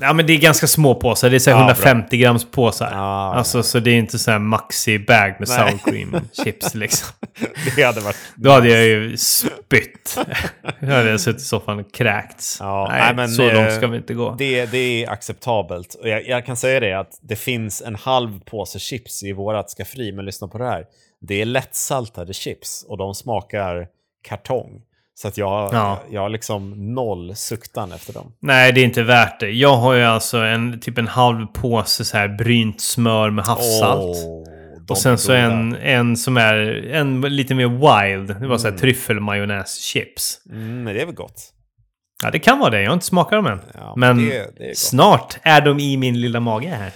Ja men det är ganska små påsar. Det är så Ja, 150 grams påsar. Ja, Alltså så det är inte så här maxi-bag med Nej. sour cream chips liksom. det hade varit... Då hade jag ju spytt. Då hade jag suttit i soffan och kräkts. Ja, nej, nej, men, så eh, långt ska vi inte gå. Det, det är acceptabelt. Och jag, jag kan säga det att det finns en halv påse chips i vårat skafferi, men lyssna på det här. Det är lättsaltade chips och de smakar kartong. Så att jag, Ja. jag har liksom noll suktan efter dem. Nej, det är inte värt det. Jag har ju alltså en, typ en halv påse så här brynt smör med havssalt. De och sen så en, en som är en lite mer wild. Det var så här Mm. tryffelmajonnäschips. Mm, men det är väl gott. Ja, det kan vara det. Jag har inte smakat dem än. Ja, Men det, det är snart är de i min lilla mage här.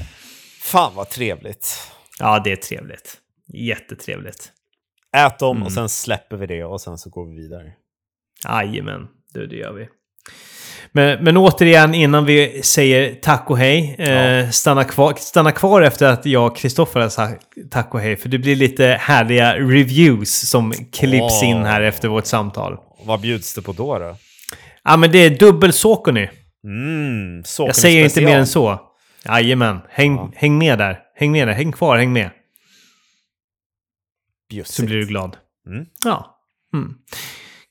Fan vad trevligt. Ja, det är trevligt. Jättetrevligt. Ät dem Mm. och sen släpper vi det och sen så går vi vidare. Jajamän, det, det gör vi. Men, men återigen, innan vi säger tack och hej. Eh, stanna, kvar, stanna kvar efter att jag och Kristoffer har sagt tack och hej. För det blir lite härliga reviews som klipps Åh. in här efter vårt samtal. Vad bjuds det på då? då? Ja, men det är dubbel Sokony. Mm, så Jag säger inte mer än så. Jajamän, häng, Ja. häng med där. Häng med där, häng kvar, häng med. Så Bjussigt. blir du glad. Mm. Ja. Mm.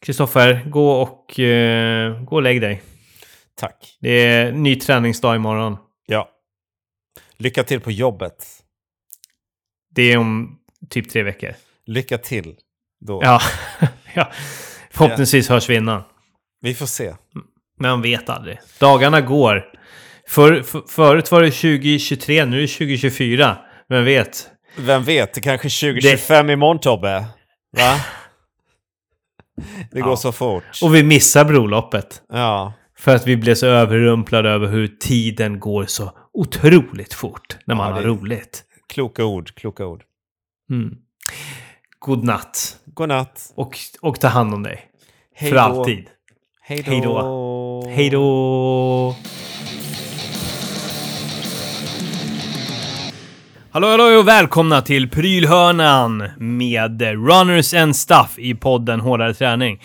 Kristoffer, gå och, eh, gå och lägg dig. Tack. Det är ny träningsdag imorgon. Ja. Lycka till på jobbet. Det är om typ tre veckor. Lycka till då. Ja, ja. förhoppningsvis hörs vi innan. Vi får se. Men man vet aldrig. Dagarna går. För, för, förut var det 2023, nu är det 2024. Vem vet? Vem vet, det kanske är 2025 imorgon Tobbe. Va? Det går Ja. så fort. Och vi missar broloppet. Ja. För att vi blev så överrumplade över hur tiden går så otroligt fort när man Ja, har roligt. Kloka ord, kloka ord. Mm. God natt. God natt. Och, och ta hand om dig. Hej För då. alltid. Hej då. Hej då! Hallå, hallå och välkomna till Prylhörnan med Runners and Stuff i podden Hårdare Träning.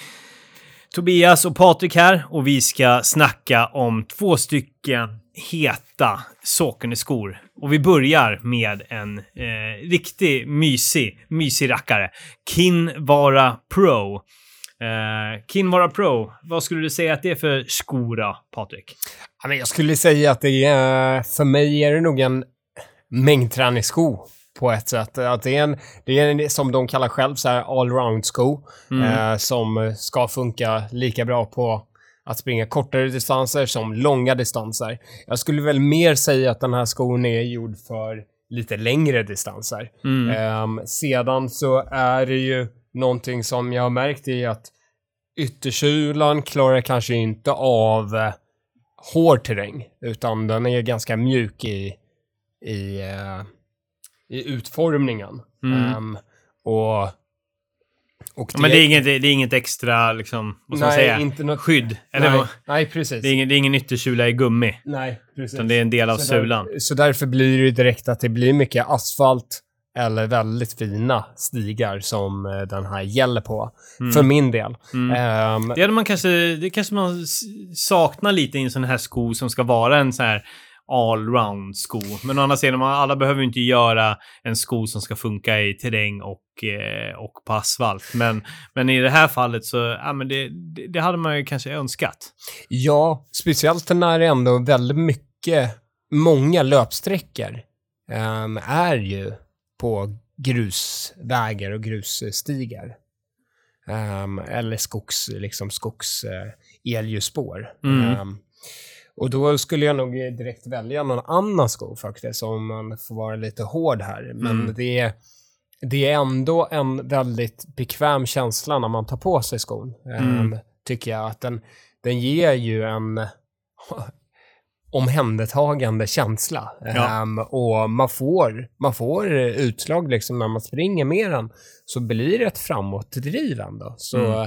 Tobias och Patrik här och vi ska snacka om två stycken heta Saucony-skor. Och vi börjar med en eh, riktig mysig, mysig rackare. Kinvara Pro. Eh, Kinvara Pro, vad skulle du säga att det är för skor Patrik? Jag skulle säga att det är, för mig är det nog en mängdträningssko på ett sätt. Att det är en, det är en som de kallar själv så här allround-sko eh, som ska funka lika bra på att springa kortare distanser som långa distanser. Jag skulle väl mer säga att den här skon är gjord för lite längre distanser. Mm. Ehm, sedan så är det ju någonting som jag har märkt i att yttersulan klarar kanske inte av eh, hård terräng, utan den är ganska mjuk i, i, eh, i utformningen. Mm. Ehm, och, och Ja, Men det är inget, det är inget extra, liksom, vad ska man nej, säga, inte något, skydd? Eller nej, nej, precis. Det är ingen, det är ingen yttersula i gummi, nej, precis. utan det är en del av så, där, sulan. så därför blir det direkt att det blir mycket asfalt eller väldigt fina stigar som eh, den här gäller på. Mm. För min del. Mm. Ehm, Det, hade man kanske, det kanske man saknar lite i en sån här sko som ska vara en sån här allround sko. Men å andra sidan, alla behöver ju inte göra en sko som ska funka i terräng och, eh, och på asfalt. Men, men i det här fallet så, ja men det, det, hade man ju kanske önskat. Ja, speciellt när det ändå väldigt mycket, många löpsträckor ehm, är ju på grusvägar och grusstigar. Ehm, eller skogs, liksom skogs uh, elljusspår. Mm. Ehm, och då skulle jag nog direkt välja någon annan sko faktiskt, om man får vara lite hård här. Men Mm. det, är, det är ändå en väldigt bekväm känsla när man tar på sig skon. Mm. Ehm, tycker jag att den, den ger ju en omhändertagande känsla. Ja. Ehm, och man får, man får utslag liksom när man springer med den så blir det ett framåtdriv ändå. Så Mm.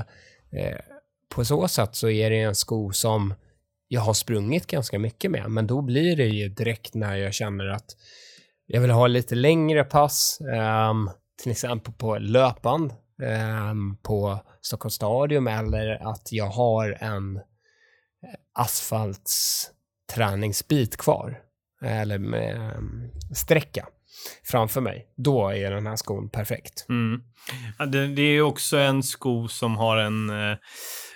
eh, på så sätt så är det en sko som jag har sprungit ganska mycket med, men då blir det ju direkt när jag känner att jag vill ha lite längre pass, um, till exempel på löpband um, på Stockholms stadion eller att jag har en asfaltsträningsbit kvar eller med um, sträcka framför mig. Då är den här skon perfekt. Mm. Ja, det, det, är också en sko som har en, eh,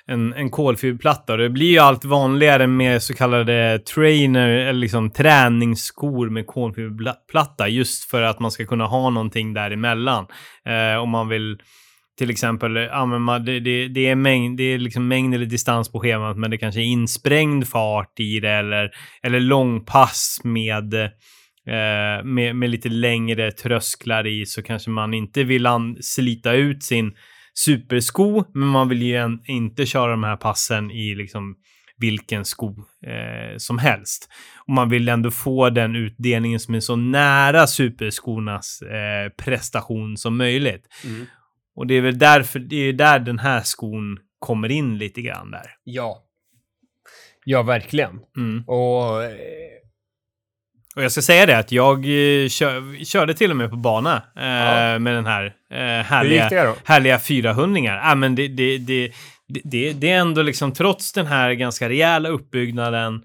en, en kolfiberplatta. Det blir ju allt vanligare med så kallade trainer, eller liksom träningsskor med kolfiberplatta. Just för att man ska kunna ha någonting däremellan. Eh, om man vill till exempel, ja, men det, det, det, är mängd, det är liksom mängd eller distans på schemat, men det kanske är insprängd fart i det eller, eller långpass med, eh, med, med lite längre trösklar i så kanske man inte vill slita ut sin supersko, men man vill ju en, inte köra de här passen i liksom vilken sko eh, som helst. Och man vill ändå få den utdelningen som är så nära superskornas eh, prestation som möjligt. Mm. Och det är väl därför, det är där den här skon kommer in lite grann där. Ja. Ja, verkligen. Mm. Och... Eh, och jag ska säga det att jag eh, kör, körde till och med på bana eh, ja. med den här eh, härliga, det härliga 400 ah, men det, det, det, det, det är ändå liksom trots den här ganska rejäla uppbyggnaden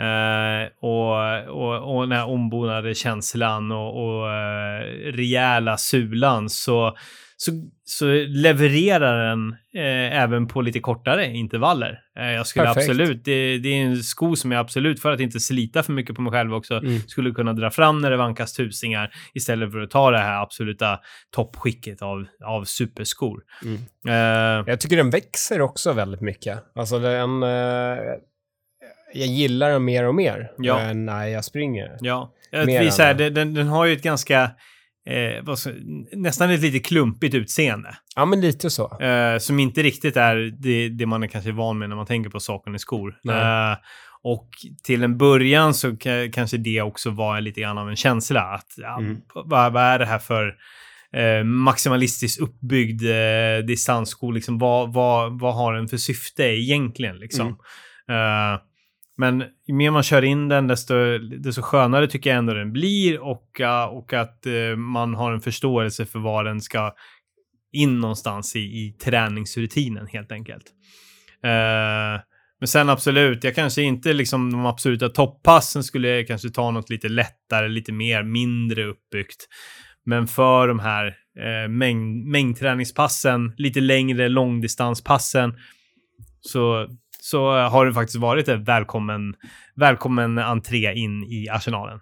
Uh, och, och, och den här ombonade känslan och, och uh, rejäla sulan så, så, så levererar den eh, även på lite kortare intervaller. Eh, jag skulle Perfekt. absolut, det, det, är en sko som jag absolut, för att inte slita för mycket på mig själv också, mm. skulle kunna dra fram när det vankas tusingar istället för att ta det här absoluta toppskicket av, av superskor. Mm. Eh, jag tycker den växer också väldigt mycket. Alltså den... Eh, jag gillar den mer och mer ja. Eh, när jag springer. Ja, vi, så här, den, den har ju ett ganska eh, så, nästan ett lite klumpigt utseende. Ja, men lite så. Eh, som inte riktigt är det, det man är kanske van med när man tänker på saken i skor. Eh, och till en början så kanske det också var lite grann av en känsla. Att, ja, mm. vad, vad, är det här för eh, maximalistiskt uppbyggd eh, distanssko? Liksom, vad, vad, vad har den för syfte egentligen? Liksom? Mm. Uh, men ju mer man kör in den, desto, desto skönare tycker jag ändå den blir och, och att eh, man har en förståelse för var den ska in någonstans i, i träningsrutinen helt enkelt. Uh, men sen absolut, jag kanske inte liksom de absoluta toppassen skulle jag kanske ta något lite lättare, lite mer, mindre uppbyggt. Men för de här eh, mängd, mängdträningspassen, lite längre långdistanspassen, så så har det faktiskt varit en välkommen, välkommen entré in i arsenalen.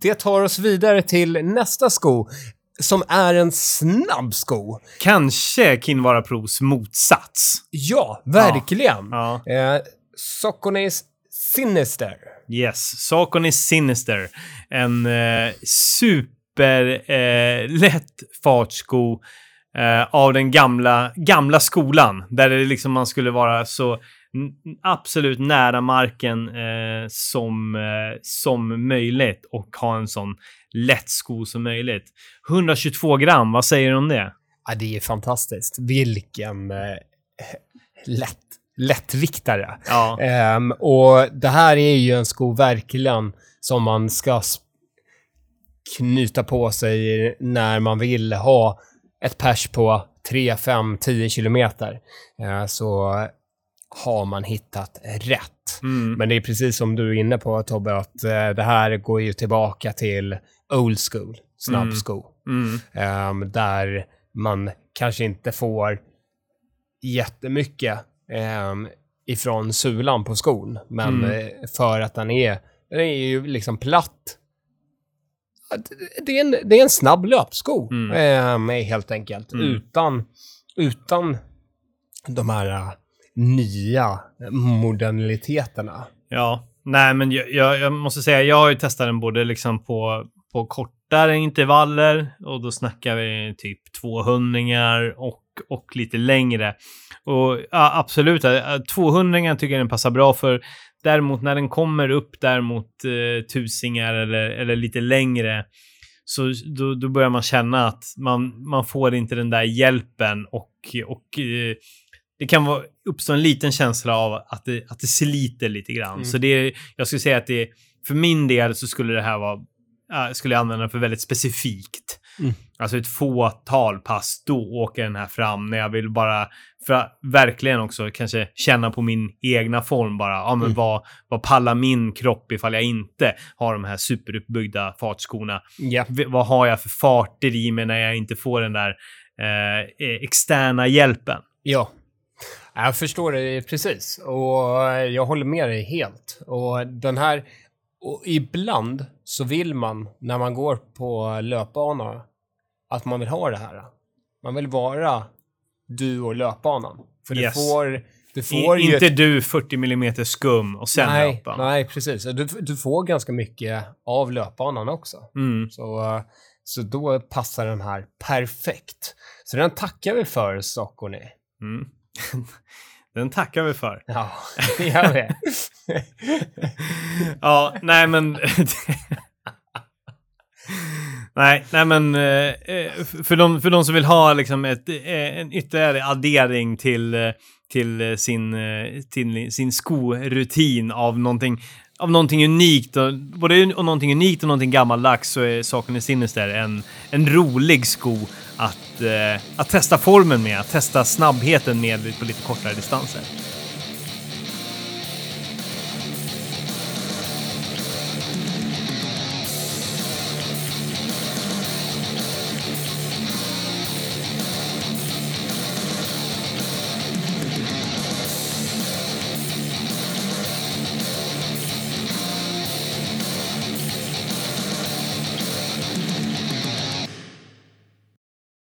Det tar oss vidare till nästa sko som är en snabb sko. Kanske Kinvara Pros motsats. Ja, verkligen. Ja. ja. Eh, Socones Sinister. Yes, Socones Sinister. En eh, superlätt eh, fartsko eh, av den gamla, gamla skolan. Där det liksom man skulle vara så absolut nära marken eh, som, eh, som möjligt och ha en sån lätt sko som möjligt. 122 gram, vad säger du om det? Ja, det är fantastiskt. Vilken eh, lätt, lättviktare. Ja. Um, och det här är ju en sko verkligen som man ska knyta på sig när man vill ha ett pers på 3, 5, 10 kilometer. Uh, så har man hittat rätt. Mm. Men det är precis som du är inne på Tobbe, att eh, det här går ju tillbaka till old school, snabbsko. Mm. Mm. Um, där man kanske inte får jättemycket um, ifrån sulan på skon, men mm. Eh, för att den är, den är ju liksom platt. Det är en, det är en snabb löpsko, um, helt enkelt. Mm. Utan, utan de här nya moderniteterna. Ja, nej men jag, jag, jag, måste säga, jag har ju testat den både liksom på, på kortare intervaller och då snackar vi typ 200 och, och lite längre. Och ja, absolut, eh, 200 tycker jag den passar bra för. Däremot när den kommer upp där mot eh, tusingar eller, eller lite längre så då, då börjar man känna att man, man får inte den där hjälpen och, och eh, det kan vara, uppstå en liten känsla av att det, att det sliter lite grann. Mm. Så det är, jag skulle säga att det, för min del så skulle det här vara, äh, skulle jag använda den för väldigt specifikt. Mm. Alltså ett fåtal pass, då åker den här fram när jag vill bara, för att verkligen också kanske känna på min egna form bara, ja men Mm. vad, vad pallar min kropp ifall jag inte har de här superuppbyggda fartskorna? V- vad har jag för farter i mig när jag inte får den där eh, eh, externa hjälpen? Ja. Jag förstår det precis. Och jag håller med dig helt. Och den här... Och ibland så vill man, när man går på löpbana, att man vill ha det här. Man vill vara du och löpbanan. För Yes. du får... Du får I, ju inte du 40 mm skum och sen nej, löpa. nej, precis. Du, du får ganska mycket av löpbanan också. Mm. Så, så då passar den här perfekt. Så den tackar vi för, Stockholm. Mm. Den tackar vi för. Ja, det gör vi. Ja, nej men... nej, nej men eh, eh, för de, för de som vill ha liksom ett, eh, en ytterligare addering till, till, sin, till sin skorutin av någonting, av någonting unikt, och, både och någonting unikt och någonting gammaldags så är saken i Sinister en, en rolig sko att, Eh, att testa formen med, att testa snabbheten med på lite kortare distanser.